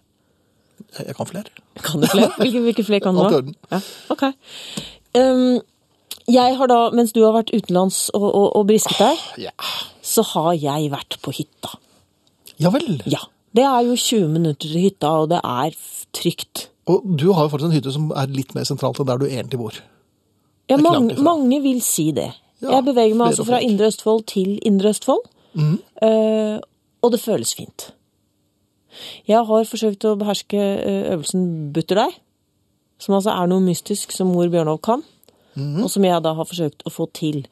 Jeg, kan flere. Kan du flere? Hvilke, hvilke flere kan du Alt i ha? orden. Ja, ok. Um, jeg har da, mens du har vært utenlands og, og, og brisket deg, Ja. så har jeg vært på hytta. ja vel. Ja. Det er jo 20 minutter til hytta, og det er trygt. Og du har jo faktisk en hytte som er litt mer sentralt enn der du egentlig bor. Ja, mange, mange vil si det. Ja, jeg beveger meg altså fra. Indre Østfold til Indre Østfold, eh, og det føles fint. Jeg har forsøkt å beherske eh, øvelsen butterdeig, som altså er noe mystisk som mor Bjørnov kan, Mhm. og som jeg da har forsøkt å få til.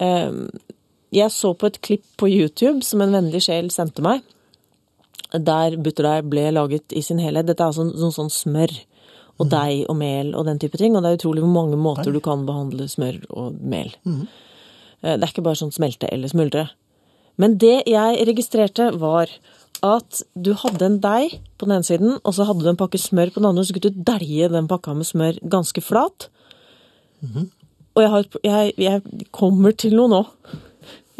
Eh, jeg så på et klipp på YouTube som en vennlig sjel sendte meg, der butterdeig ble laget i sin helhet. Dette er altså sånn, sånn smør og deig og mel og den type ting, og det er utrolig hvor mange måter du kan behandle smør og mel. Eh, Det er ikke bare sånn smelte eller smuldre. Men det jeg registrerte, var at du hadde en deig på den ene siden, og så hadde du en pakke smør på den andre, og så skulle du dælje den pakka med smør ganske flat. Og jeg, har, jeg, jeg kommer til noe nå.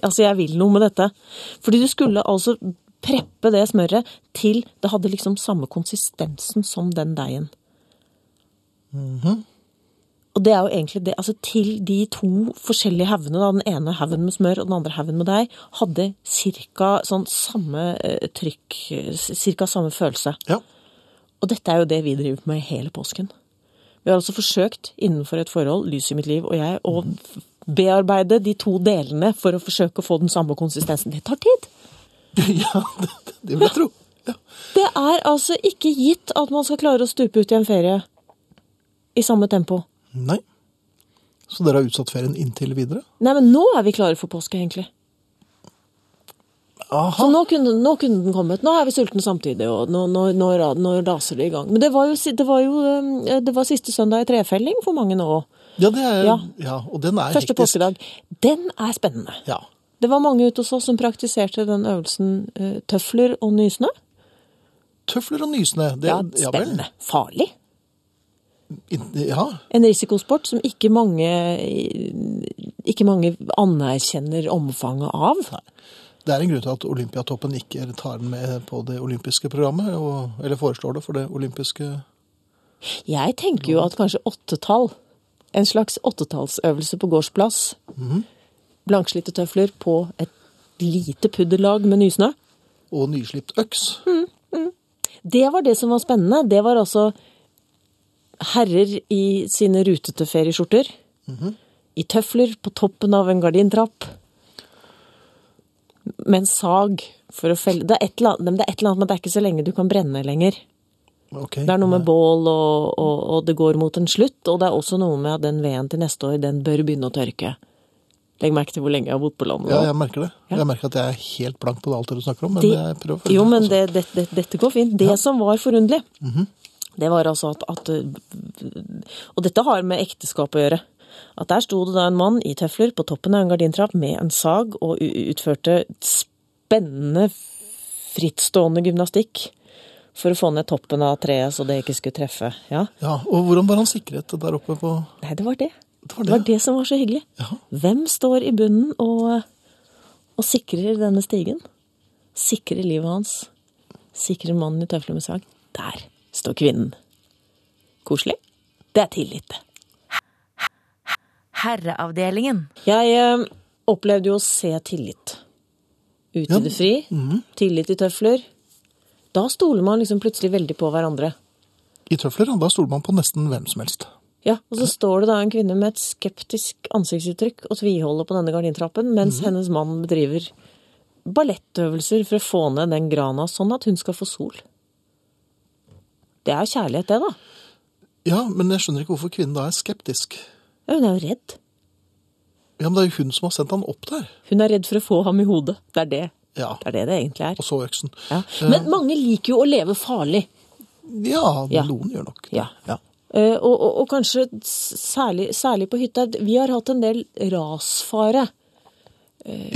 Altså, jeg vil noe med dette. Fordi du skulle altså preppe det smøret til det hadde liksom samme konsistensen som den deigen. Og det er jo egentlig det, altså til de to forskjellige haugene, da, den ene haugen med smør og den andre haugen med deig, hadde cirka sånn samme eh, trykk, ca. cirka samme følelse. Ja. Og dette er jo det vi driver med hele påsken. Vi har altså forsøkt innenfor et forhold, Lys i mitt liv og jeg, å bearbeide de to delene for å forsøke å få den samme konsistensen. Det tar tid. ja, det, det vil jeg tro. Ja. Det er altså ikke gitt at man skal klare å stupe ut i en ferie i samme tempo. Nei. Så dere har utsatt ferien inntil videre? Nei, men nå er vi klare for påske, egentlig. Så nå kunne, nå kunne den kommet. Nå er vi sultne samtidig, og nå, nå, nå, ra- nå raser det i gang. Men det var jo, det var jo eh, det var siste søndag i trefelling for mange nå. Ja, det er, Ja. ja. og den er Første hektisk. påskedag. Den er spennende. Ja. Det var mange ute hos oss som praktiserte den øvelsen eh, tøfler og nysnø. Tøfler og nysnø. Det, Ja, spennende. Farlig. Ja, En risikosport som ikke mange, ikke mange anerkjenner omfanget av. Det er en grunn til at Olympiatoppen ikke tar den med på det olympiske programmet, og, eller foreslår det for det olympiske Jeg tenker jo at kanskje åttetall, en slags åttetallsøvelse på gårdsplass, blankslitte tøfler på et lite pudderlag med nysnø, og nyslipt øks. det var det som var spennende. Det var altså herrer i sine rutete ferieskjorter, i tøfler på toppen av en gardintrapp, med en sag for å felle det er, et eller annet, men det er eller annet, men det er ikke så lenge du kan brenne lenger. Okay, Det er noe med bål, og, og, og det går mot en slutt. Og det er også noe med at den veden til neste år, den bør begynne å tørke. Legg merke til hvor lenge jeg har bodd på landet. Ja, jeg merker det. Ja. Jeg merker at jeg er helt blank på det alt det du snakker om, men Det- jeg prøver Jo, men altså. det, det, det, dette går fint. Det som var forunderlig, det var altså at, at Og dette har med ekteskap å gjøre. At der sto det da en mann i tøfler på toppen av en gardintrapp med en sag og utførte spennende, frittstående gymnastikk for å få ned toppen av treet så det ikke skulle treffe. Ja, Ja, og hvordan var han sikret der oppe på Nei, det var det. Det var Det var det. det som var så hyggelig. Ja. Hvem står i bunnen og, og sikrer denne stigen? Sikrer livet hans? Sikrer mannen i tøfler med sag? Der står kvinnen. Koselig. Det er tillit, det. Herreavdelingen. Jeg eh, opplevde jo å se tillit. Ute Ja. i det fri. Tillit i tøfler. Da stoler man liksom plutselig veldig på hverandre. I tøfler, ja, da stoler man på nesten hvem som helst. Ja, og så står det da en kvinne med et skeptisk ansiktsuttrykk og tviholder på denne gardintrappen, mens hennes mann bedriver ballettøvelser for å få ned den grana, sånn at hun skal få sol. Det er kjærlighet, det, da. Ja, men jeg skjønner ikke hvorfor kvinnen da er skeptisk. Ja, hun er jo redd. Ja, men det er jo hun som har sendt han opp der. Hun er redd for å få ham i hodet. Det er det Ja, det, er det, det egentlig er. og så øksen. Ja. Men mange liker jo å leve farlig. Ja, Ja. noen gjør nok det. Ja. ja. Eh, og, og, og kanskje særlig, særlig på hytta. Vi har hatt en del rasfare.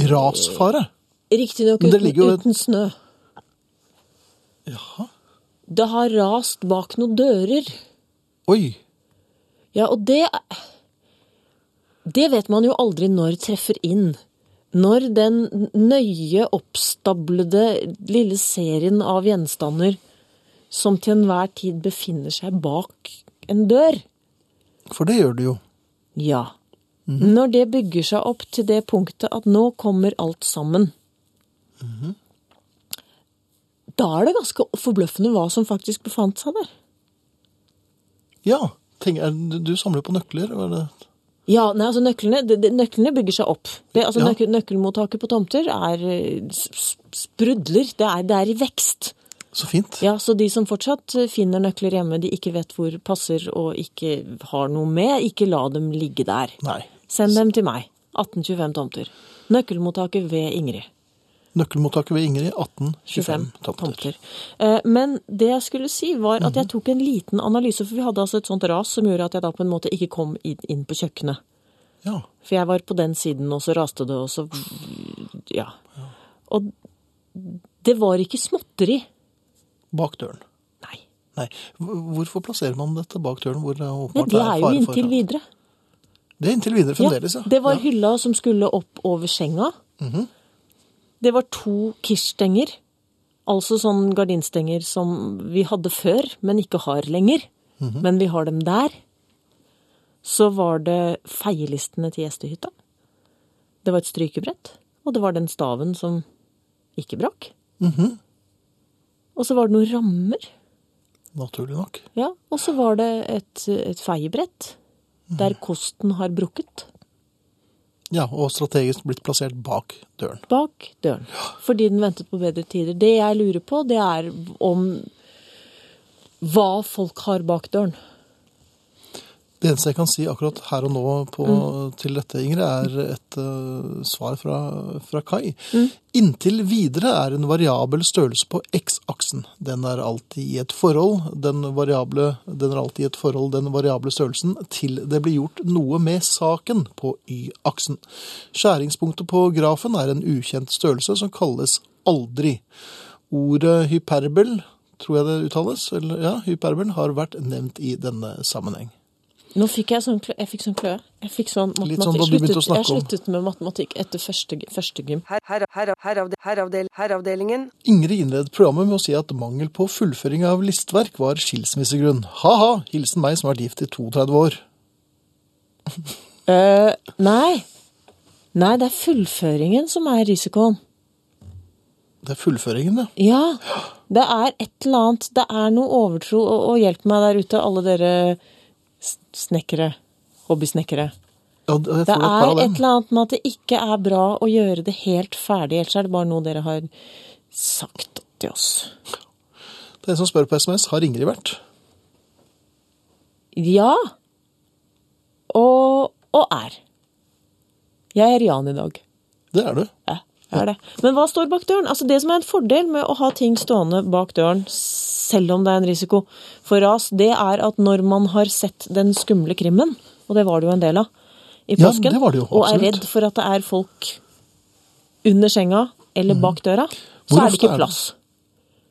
Rasfare? Riktignok uten, ligger uten snø. Jaha. Det har rast bak noen dører. Oi. Ja, og det Det vet man jo aldri når treffer inn. Når den nøye oppstablede lille serien av gjenstander som til enhver tid befinner seg bak en dør. For det gjør det jo. Ja. Når det bygger seg opp til det punktet at nå kommer alt sammen. Da er det ganske forbløffende hva som faktisk befant seg der. Ja. Er, du- samler på nøkler? Var det? Ja, nei, altså nøklene, de, nøklene bygger seg opp. Det, altså Ja. nøk, Nøkkelmottaket på tomter er eh, sprudler. Det er, det er i vekst. Så fint. Ja, Så de som fortsatt finner nøkler hjemme de ikke vet hvor passer og ikke har noe med, ikke la dem ligge der. Nei. Send dem til meg. 1825 tomter. Nøkkelmottaket ved Ingrid. Nøkkelmottaket ved Ingrid, 1825 tomter. tomter. Eh, Men det jeg skulle si, var at jeg tok en liten analyse, for vi hadde altså et sånt ras som gjorde at jeg da på en måte ikke kom inn på kjøkkenet. Ja. For jeg var på den siden, og så raste det, og så Ja. Og det var ikke småtteri. Bak døren. Nei. Nei. Hvorfor plasserer man dette bak døren? Hvor det Nei, det er jo for inntil videre. Det er inntil videre fremdeles, ja. det var ja. hylla som skulle opp over senga. Det var to kirstenger. Altså sånn gardinstenger som vi hadde før, men ikke har lenger. Men vi har dem der. Så var det feielistene til gjestehytta. Det var et strykebrett. Og det var den staven som ikke brakk. Og så var det noen rammer. Naturlig nok. Ja, og så var det et, et feiebrett der kosten har brukket. Ja, og strategisk blitt plassert bak døren. bak døren. Fordi den ventet på bedre tider. Det jeg lurer på, det er om hva folk har bak døren. Det eneste jeg kan si akkurat her og nå på, Mm. til dette, Ingrid, er et uh, svar fra, fra Kai. Mm. Inntil videre er en variabel størrelse på x-aksen. Den er alltid i et forhold, den, variable, den er alltid i et forhold, den variable størrelsen, til det blir gjort noe med saken på y-aksen. Skjæringspunktet på grafen er en ukjent størrelse som kalles aldri. Ordet hyperbel, tror jeg det uttales, eller ja, hyperbel, har vært nevnt i denne sammenheng. Nå fikk jeg sånn, klø- jeg fikk sånn kløe. Jeg fikk sånn matematikk. Sånn sluttet, jeg sluttet med matematikk etter første, første gym. Her, her, her, heravdelingen. Ingrid innledet programmet med å si at mangel på fullføring av listverk var skilsmissegrunn. Ha-ha, hilsen meg som har vært gift i 32 år. uh, nei. Nei, det er fullføringen som er risikoen. Det er fullføringen, ja. Ja, det er et eller annet. Det er noe overtro. Og, og hjelp meg der ute, alle dere snekkere. Hobbysnekkere. ja Det det er dem. et eller annet med at det ikke er bra å gjøre det helt ferdig. Ellers er det bare noe dere har sagt til oss. Det er en som spør på SMS, har Ingrid vært? Ja. Og, og er. Jeg er Jan i dag. Det er du. Ja, er det. Men hva står bak døren? Altså Det som er en fordel med å ha ting stående bak døren, selv om det er en risiko for ras, det er at når man har sett den skumle krimmen, og det var det jo en del av i Ja, påsken, ja, jo, og er redd for at det er folk under senga eller bak døra, så Hvor er det ikke er det? plass.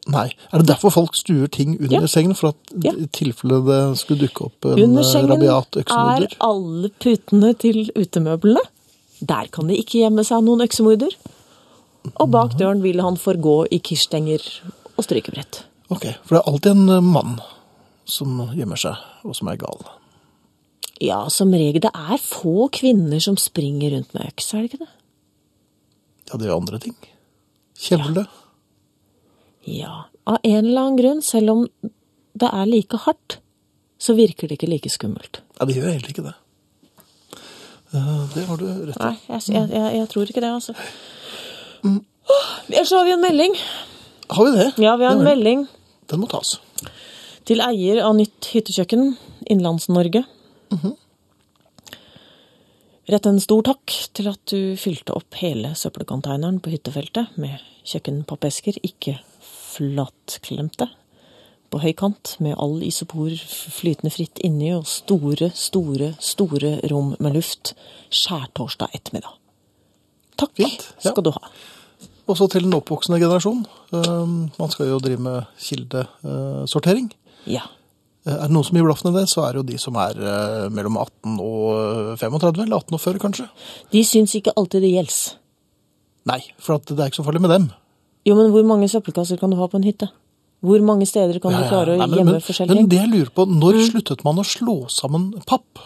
Nei. Er det derfor folk stuer ting under Ja. sengen? For at Ja. i tilfelle det skulle dukke opp en Under eh, sengen rabiat er alle putene til utemøblene. Der kan det ikke gjemme seg noen øksemorder. Og bak døren vil han forgå i kirstenger og strykebrett. Ok, for det er alltid en eh, mann som gjemmer seg, og som er gal. Ja, som regel. Det er få kvinner som springer rundt med øks, er det ikke det? Ja, det er andre ting. Kjevle. Ja. Av en eller annen grunn, selv om det er like hardt, så virker det ikke like skummelt. Ja, det gjør egentlig ikke det. Eh, Det har du rett i. Nei, jeg, jeg, jeg, jeg tror ikke det, altså. Åh, Ellers har vi en melding. Har vi det? Ja, vi har en melding Den må tas. til eier av nytt hyttekjøkken, Innlands-Norge. Rett en stor takk til at du fylte opp hele søppelkonteineren på hyttefeltet med kjøkkenpappesker, ikke flatklemte, på høykant med all isopor flytende fritt inni og store, store, store rom med luft skjærtorsdag ettermiddag. Takk Fint, skal du ha. Også til den oppvoksende generasjon. Eh, Man skal jo drive med kildesortering. Ja. Eh, Er det noen som gir blaffen i det, så er det jo de som er eh, mellom 18 og 35, eller 18 og 40 kanskje. De syns ikke alltid det gjelder. Nei, for at det er ikke så farlig med dem. Jo, men hvor mange søppelkasser kan du ha på en hytte? Hvor mange steder kan Ja, du klare å nei, men- gjemme men, forskjellig? Men det jeg lurer på, når sluttet man å slå sammen papp?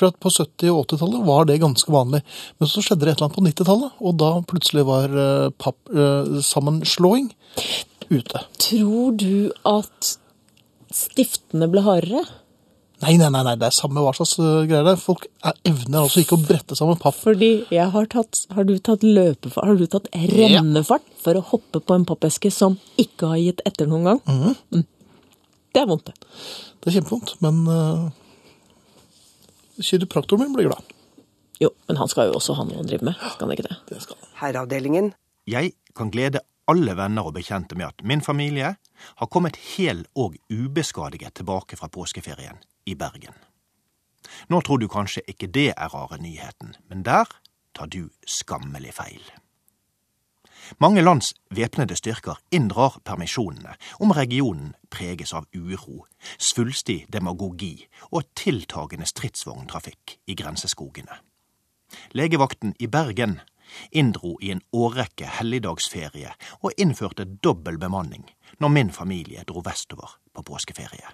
For at på 70- og 80-tallet var det ganske vanlig. Men så skjedde det et eller annet på 90-tallet, og da plutselig var eh, pappsammenslåing ute. Tror du at stiftene ble hardere? Nei, nei, nei, nei, det er samme hva slags eh, greier det er. Folk er, evner altså ikke å brette sammen papp. Fordi jeg har tatt Har du tatt løpefart? Har du tatt rennefart for å hoppe på en pappeske som ikke har gitt etter noen gang? Mm. Mm. Det er vondt, det. Det er kjempevondt, men uh, kiropraktoren min blir glad. Jo, men han skal jo også ha noe å drive med. Skal han ikke det? Det skal han. Herreavdelingen. Jeg kan glede alle venner og bekjente med at min familie har kommet hel og ubeskadiget tilbake fra påskeferien i Bergen. Nå tror du kanskje ikke det er rare nyheten, men der tar du skammelig feil. Mange lands væpnede styrker inndrar permisjonene om regionen preges av uro, svulstig demagogi og tiltagende stridsvogntrafikk i grenseskogene. Legevakten i Bergen inndro i en årrekke helligdagsferie og innførte dobbel bemanning når min familie dro vestover på påskeferie.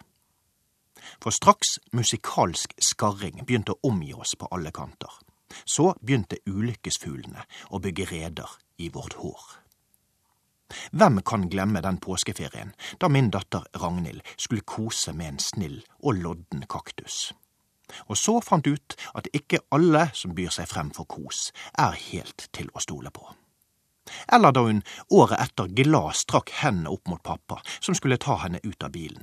For straks musikalsk skarring begynte å omgi oss på alle kanter, så begynte ulykkesfuglene å bygge reder i vårt hår. Hvem kan glemme den påskeferien da min datter Ragnhild skulle kose med en snill og lodden kaktus? Og så fant ut at ikke alle som byr seg frem for kos, er helt til å stole på. Eller da hun året etter glad strakk hendene opp mot pappa, som skulle ta henne ut av bilen,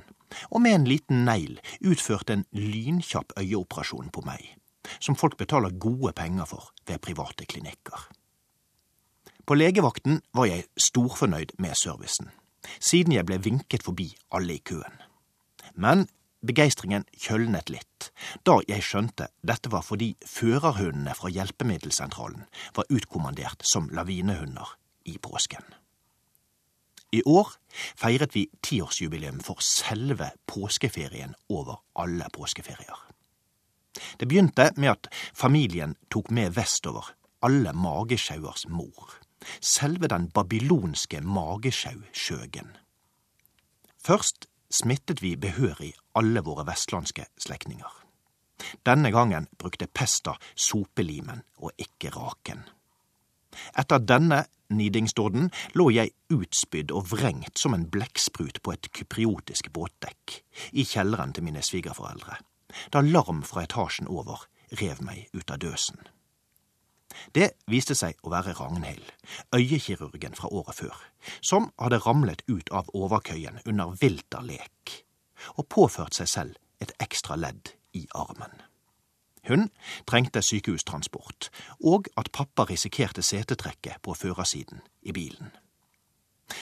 og med en liten negl utførte en lynkjapp øyeoperasjon på meg, som folk betaler gode penger for ved private klinikker. På legevakten var jeg storfornøyd med servicen, siden jeg ble vinket forbi alle i køen. Men begeistringen kjølnet litt da jeg skjønte dette var fordi førerhundene fra hjelpemiddelsentralen var utkommandert som lavinehunder i påsken. I år feiret vi tiårsjubileum for selve påskeferien over alle påskeferier. Det begynte med at familien tok med vestover alle magesjauers mor, selve den babylonske magesjau-skjøgen. Først smittet vi behørig alle våre vestlandske slektninger. Denne gangen brukte pesta sopelimen og ikke raken. Etter denne nidingsdåden lå jeg utspydd og vrengt som en blekksprut på et kypriotisk båtdekk i kjelleren til mine svigerforeldre, da larm fra etasjen over rev meg ut av døsen. Det viste seg å være Ragnhild, øyekirurgen fra året før, som hadde ramlet ut av overkøyen under vilterlek og påført seg selv et ekstra ledd i armen. Hun trengte sykehustransport, og at pappa risikerte setetrekket på førersiden i bilen.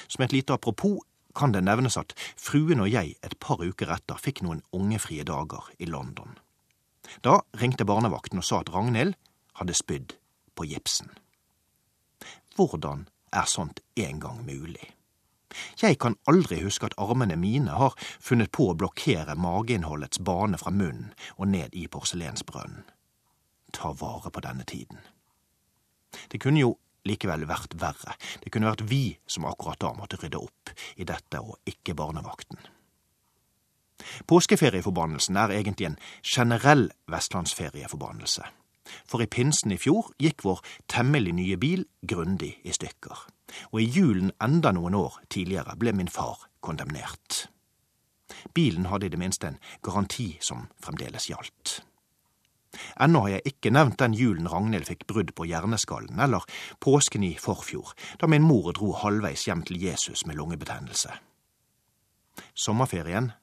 Som et lite apropos kan det nevnes at fruen og jeg et par uker etter fikk noen ungefrie dager i London. Da ringte barnevakten og sa at Ragnhild hadde spydd på gipsen. Hvordan er sånt en gang mulig? Jeg kan aldri huske at armene mine har funnet på å blokkere mageinnholdets bane fra munnen og ned i porselensbrønnen. Ta vare på denne tiden. Det kunne jo likevel vært verre. Det kunne vært vi som akkurat da måtte rydde opp i dette, og ikke barnevakten. Påskeferieforbannelsen er egentlig en generell vestlandsferieforbannelse. For i pinsen i fjor gikk vår temmelig nye bil grundig i stykker og i julen enda noen år tidligere ble min far kondemnert. Bilen hadde i det minste en garanti som fremdeles gjaldt. Ennå har jeg ikke nevnt den julen Ragnhild fikk brudd på hjerneskallen, eller påsken i forfjor, da min mor dro halvveis hjem til Jesus med lungebetennelse. Sommerferien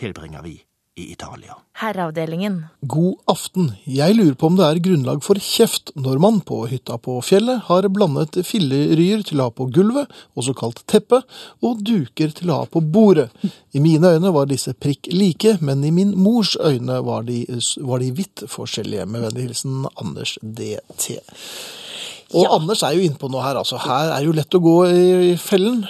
tilbringer vi i Italia. Herreavdelingen. God aften. Jeg lurer på om det er grunnlag for kjeft når man på hytta på fjellet har blandet filleryer til å ha på gulvet, også kalt teppe, og duker til å ha på bordet. I mine øyne var disse prikk like, men i min mors øyne var de, var de vidt forskjellige. Med vennlig hilsen Anders DT. Og Ja. Anders er jo innpå noe her, altså. Her er jo lett å gå i fellen.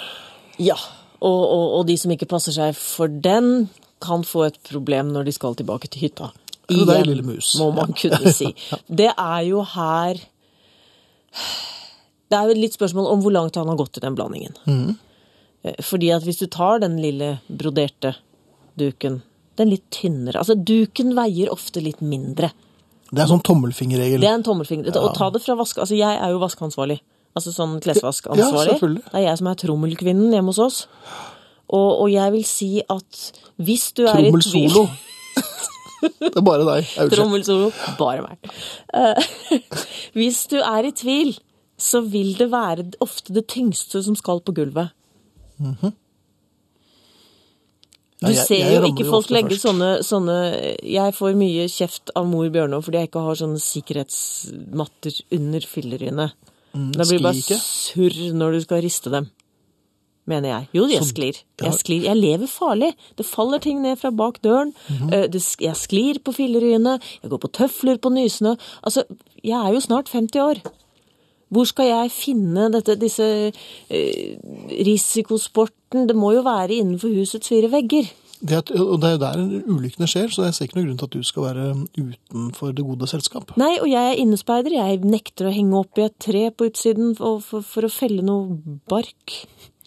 Ja, og, og, og de som ikke passer seg for den, kan få et problem når de skal tilbake til hytta. Er det deg, lille mus? må man kunne si. Det er jo her Det er jo litt spørsmål om hvor langt han har gått i den blandingen. Mhm. Eh, Fordi at hvis du tar den lille broderte duken, den litt tynnere Altså, duken veier ofte litt mindre. Det er en sånn tommelfingerregel. Det er en tommelfinger. Og ta det fra vaske... Altså, jeg er jo vaskeansvarlig. Altså sånn klesvaskansvarlig. selvfølgelig. det er jeg som er trommelkvinnen hjemme hos oss. Og, og jeg vil si at hvis du er i tvil Trommelsolo. det er bare deg. Trommel Trommelsolo. Bare meg. Uh, hvis du er i tvil, så vil det være ofte det tyngste som skal på gulvet. Du -hmm. Du ser jeg jo ikke folk legge sånne, sånne Jeg får mye kjeft av mor Bjørnov fordi jeg ikke har sånne sikkerhetsmatter under filleryene. det blir bare surr når du skal riste dem. Mener jeg. Jo, jeg sklir. Jeg sklir. Jeg lever farlig. Det faller ting ned fra bak døren. Mhm. Eh, jeg sklir på filleryene. Jeg går på tøfler på nysene. Altså, jeg er jo snart 50 år. Hvor skal jeg finne dette, disse eh, risikosporten? Det må jo være innenfor husets fire vegger. Det er, og det er jo der ulykkene skjer, så jeg ser ikke noen grunn til at du skal være utenfor det gode selskap. Nei, og jeg er innespeider. Jeg nekter å henge opp i et tre på utsiden for, for, for å felle noe bark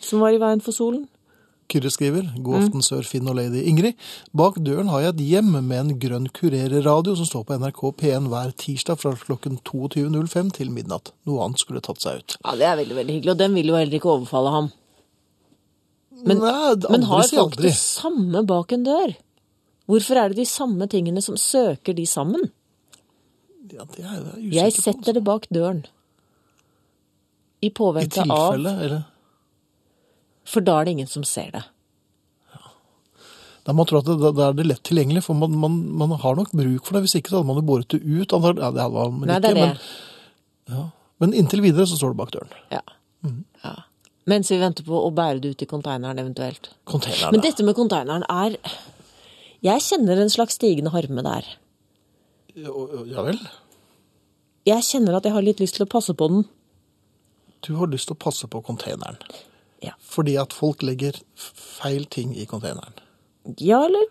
som var i veien for solen. Kyrre skriver, god Mm. aften sør Finn og lady Ingrid. Bak døren har jeg et hjem med en grønn kurereradio som står på NRK P1 hver tirsdag fra klokken 22.05 til midnatt. Noe annet skulle tatt seg ut. Ja, det er veldig, veldig hyggelig, og den vil jo heller ikke overfalle ham. Men, Nei, men har folk det samme bak en dør? Hvorfor er det de samme tingene som søker de sammen? Ja, det er jeg usikker Jeg på, setter det bak døren. I I påvente av tilfelle, eller For da er det ingen som ser det. Da man tror at det, da er det lett tilgjengelig, for man, man, man har nok bruk for det. Hvis ikke så hadde man jo båret det ut. Ja, det hadde man Nei, ikke, det er det. Men, men inntil videre så står det bak døren. Ja. ja. Mens vi venter på å bære det ut i konteineren eventuelt. Containeren, Men dette med konteineren er Jeg kjenner en slags stigende harme der. Ja, ja vel. Jeg kjenner at jeg har litt lyst til å passe på den. Du har lyst til å passe på containeren. Ja. Fordi at folk legger feil ting i containeren. Ja, eller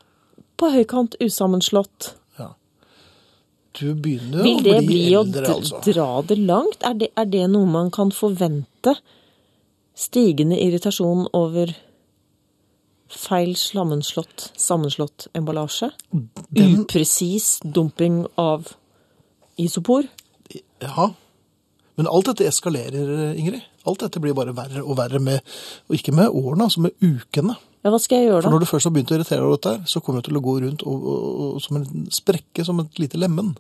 på høykant usammenslått. Ja. Du begynner Vil å det bli bli å eldre, altså. dra det langt? Er det, er det noe man kan forvente? Stigende irritasjon over feil sammenslått, sammenslått emballasje? Den- Upresis dumping av isopor? Ja. Men alt dette eskalerer, Ingrid. Alt dette blir bare verre og verre med, og ikke med årene, altså med ukene. Ja, hva skal jeg gjøre da? For når du først har begynt å irritere deg over dette, så kommer du til å gå rundt og, og, og, som en sprekke, som et lite lemen.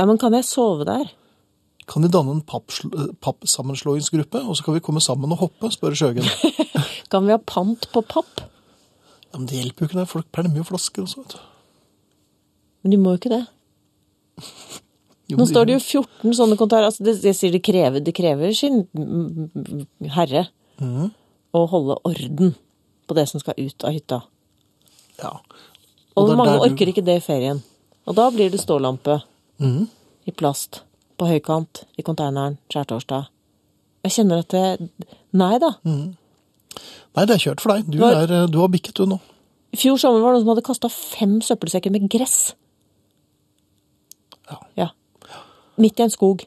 Ja, men kan jeg sove der? Kan vi danne en eh, pappsammenslåingsgruppe, og så kan vi komme sammen og hoppe, spør Sjøgen. Kan vi ha pant på papp? Ja, men det hjelper jo ikke det, folk pælmer jo flasker også, vet du. Men de må jo ikke det. Jo, Nå står det jo 14 sånne kontorer. Altså, det, jeg sier det krever, det krever sin herre mm, å holde orden på det som skal ut av hytta. Ja. Og, og mange orker du- ikke det i ferien. Og da blir det stålampe Mm. i plast, på høykant, i konteineren, skjærtorsdag. Jeg kjenner at det Nei da. Nei, det er kjørt for deg. Du, Var... er, eh, du har bikket, du nå. I fjor sommer var det noen som hadde kasta fem søppelsekker med gress. Ja. Ja. Midt i en skog.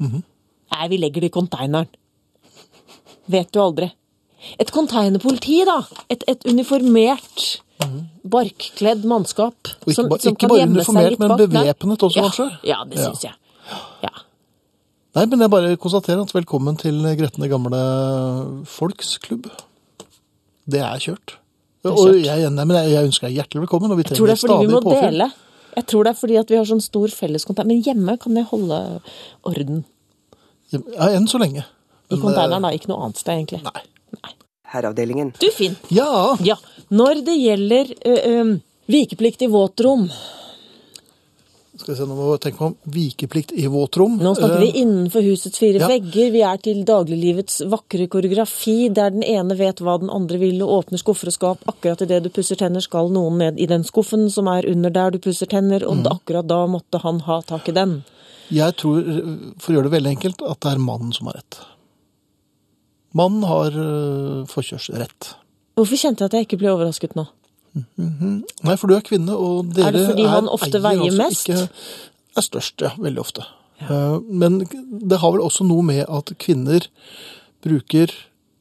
Mhm. Nei, vi legger det i konteineren. Vet du aldri. Et konteinerpoliti, da. Et, et uniformert, barkkledd mannskap. Og ikke, ba, ikke bare uniformert, men bevæpnet også, kanskje? Ja, det syns jeg. Ja. Nei, men jeg bare konstaterer at velkommen til Gretne gamle folksklubb. Det er kjørt. er Og jeg, nei, men jeg, jeg ønsker deg hjertelig velkommen, og vi Jeg tror det er fordi vi må påfyll. dele. Jeg tror det er fordi at vi har sånn stor felleskonteiner. Men hjemme kan jeg holde orden. Ja, enn så lenge. Men, I konteineren, da. Ikke noe annet sted, egentlig. Nei. Herreavdelingen. Du, Finn. Ja, Ja, når det gjelder ø, ø, vikeplikt i våtrom skal vi se, nå må jeg tenke om vikeplikt i våtrom. Nå snakker vi Eh, innenfor husets fire ja. vegger. Vi er til dagliglivets vakre koreografi, der den ene vet hva den andre vil, og åpner skuffer og skap. Akkurat idet du pusser tenner, skal noen ned i den skuffen som er under der du pusser tenner, og akkurat da måtte han ha tak i den. Jeg tror, for å gjøre det veldig enkelt, at det er mannen som har rett. Mannen har uh, forkjørsrett. Hvorfor kjente jeg at jeg ikke ble overrasket nå? Nei, for du er kvinne, og dere Er det fordi han ofte eier veier mest? Ikke, er størst, ja. Veldig ofte. Ja. Men det har vel også noe med at kvinner bruker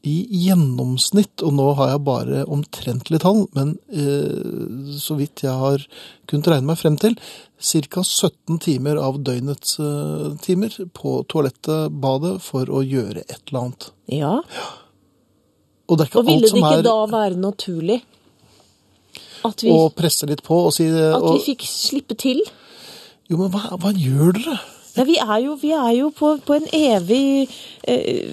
i gjennomsnitt, og nå har jeg bare omtrentlige tall, men eh, så vidt jeg har kunnet regne meg frem til, ca. 17 timer av døgnets eh, timer på toalettet, badet, for å gjøre et eller annet. Ja, Og er og ville det ikke er da være naturlig at vi, og presse litt på og si at vi fikk slippe til? Jo, men hva, hva gjør dere? Ja, vi er jo, vi er jo på, på en evig eh,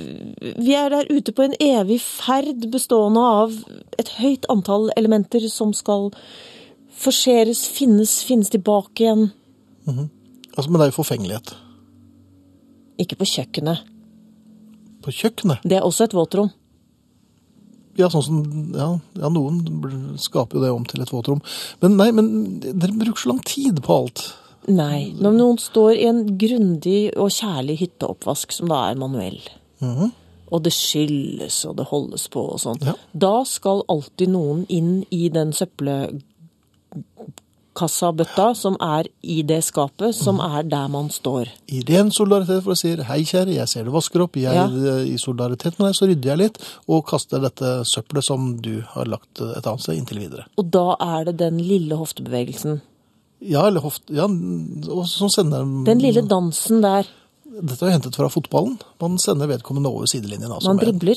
Vi er der ute på en evig ferd bestående av et høyt antall elementer som skal forseres, finnes, finnes tilbake igjen. Altså, men det er jo forfengelighet. Ikke på kjøkkenet. På kjøkkenet. Det er også et våtrom. Ja, sånn som, ja, ja, noen skaper jo det om til et våtrom. Men nei, men dere bruker så lang tid på alt. Nei. Når noen står i en grundig og kjærlig hytteoppvask, som da er manuell, og det skylles og det holdes på og sånn, Ja. da skal alltid noen inn i den søppelkassabøtta som er i det skapet, som er der man står. I ren solidaritet for å si hei, kjære, jeg ser du vasker opp. Jeg, Ja. I solidaritet med deg så rydder jeg litt, og kaster dette søppelet som du har lagt et annet sted, inntil videre. Og da er det den lille hoftebevegelsen. Ja, eller hofte... Ja, og så sender Den lille dansen der. Dette er hentet fra fotballen. Man sender vedkommende over sidelinjen. Altså, Man dribler.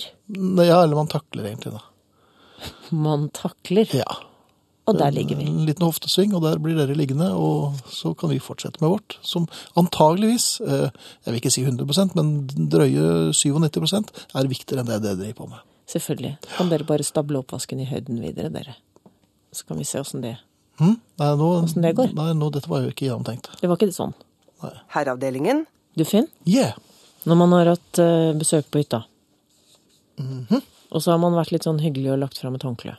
Ja, eller man takler egentlig, da. Man takler. Ja. Og der ligger vi. En liten hoftesving, og der blir dere liggende, og så kan vi fortsette med vårt. Som antageligvis, eh, jeg vil ikke si 100% men drøye 97% er viktigere enn det dere driver på med. Selvfølgelig. Kan dere bare stable oppvasken i høyden videre, dere? Så kan vi se åssen det hmm? Nei, nå, det går? Nei, nå, dette var jo ikke gjennomtenkt. Det var ikke sånn. Herreavdelingen. Du, Finn? Yeah. Når man har hatt eh, besøk på hytta, Mhm. og så har man vært litt sånn hyggelig og lagt fram et håndkle.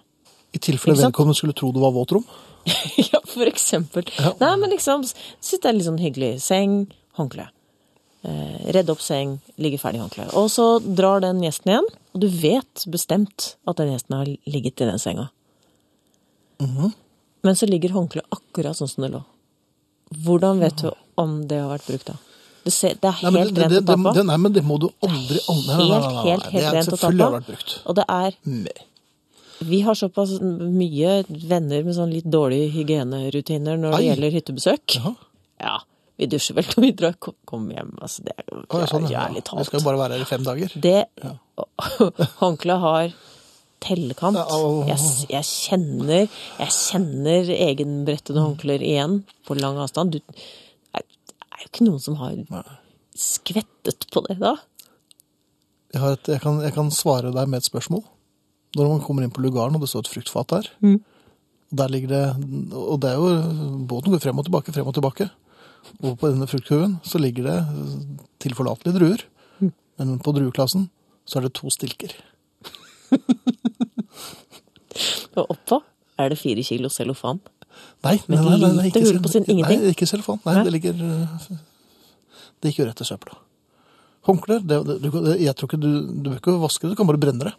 I tilfelle vedkommende skulle tro det var våtrom. ja, for eksempel. Ja. Nei, men liksom, sitte det er litt sånn hyggelig. Seng, håndkle. Eh, Redd opp seng, ligge ferdig håndkle. Og så drar den gjesten igjen, og du vet bestemt at den gjesten har ligget i den senga. Mhm. Men så ligger håndkleet akkurat sånn som det lå. Hvordan vet du om det har vært brukt, da? Det, ser, det er Nei, helt det, rent det, å ta på. det, nei, men det må du aldri aldri, Det nei, nei, nei, Helt, helt, helt er rent å ta Selvfølgelig har på. vært brukt. Og det er Nei. Vi har såpass mye venner med sånn litt dårlige hygienerutiner når det Ai. gjelder hyttebesøk. Jaha. Ja, vi dusjer vel når vi drar kom- hjem. Altså, det er jo Å, ja, sånn, ja. ærlig Vi skal jo bare være her i fem dager. Det håndkleet har tellekant. Ja. Jeg, jeg kjenner jeg kjenner egenbrettede håndklær igjen på lang avstand. Du, det er jo ikke noen som har skvettet på det da. Jeg, har et, jeg, kan, jeg kan svare deg med et spørsmål. Når man kommer inn på lugaren, og det står et fruktfat der, Mm. der ligger det Og det er jo Båten går frem og tilbake, frem og tilbake. Og på denne fruktkurven så ligger det tilforlatelige druer. Mm. Men på drueklassen så er det to stilker. Og oppå er det fire kilo cellofan. Nei, nei, nei, nei, nei, ikke, hull på sin ingenting? Nei, ikke cellofan. Nei, Nei? det ligger Det gikk jo rett til søpla. Håndklær det, det, jeg tror ikke du, du bør ikke vaske det, du kan bare brenne det.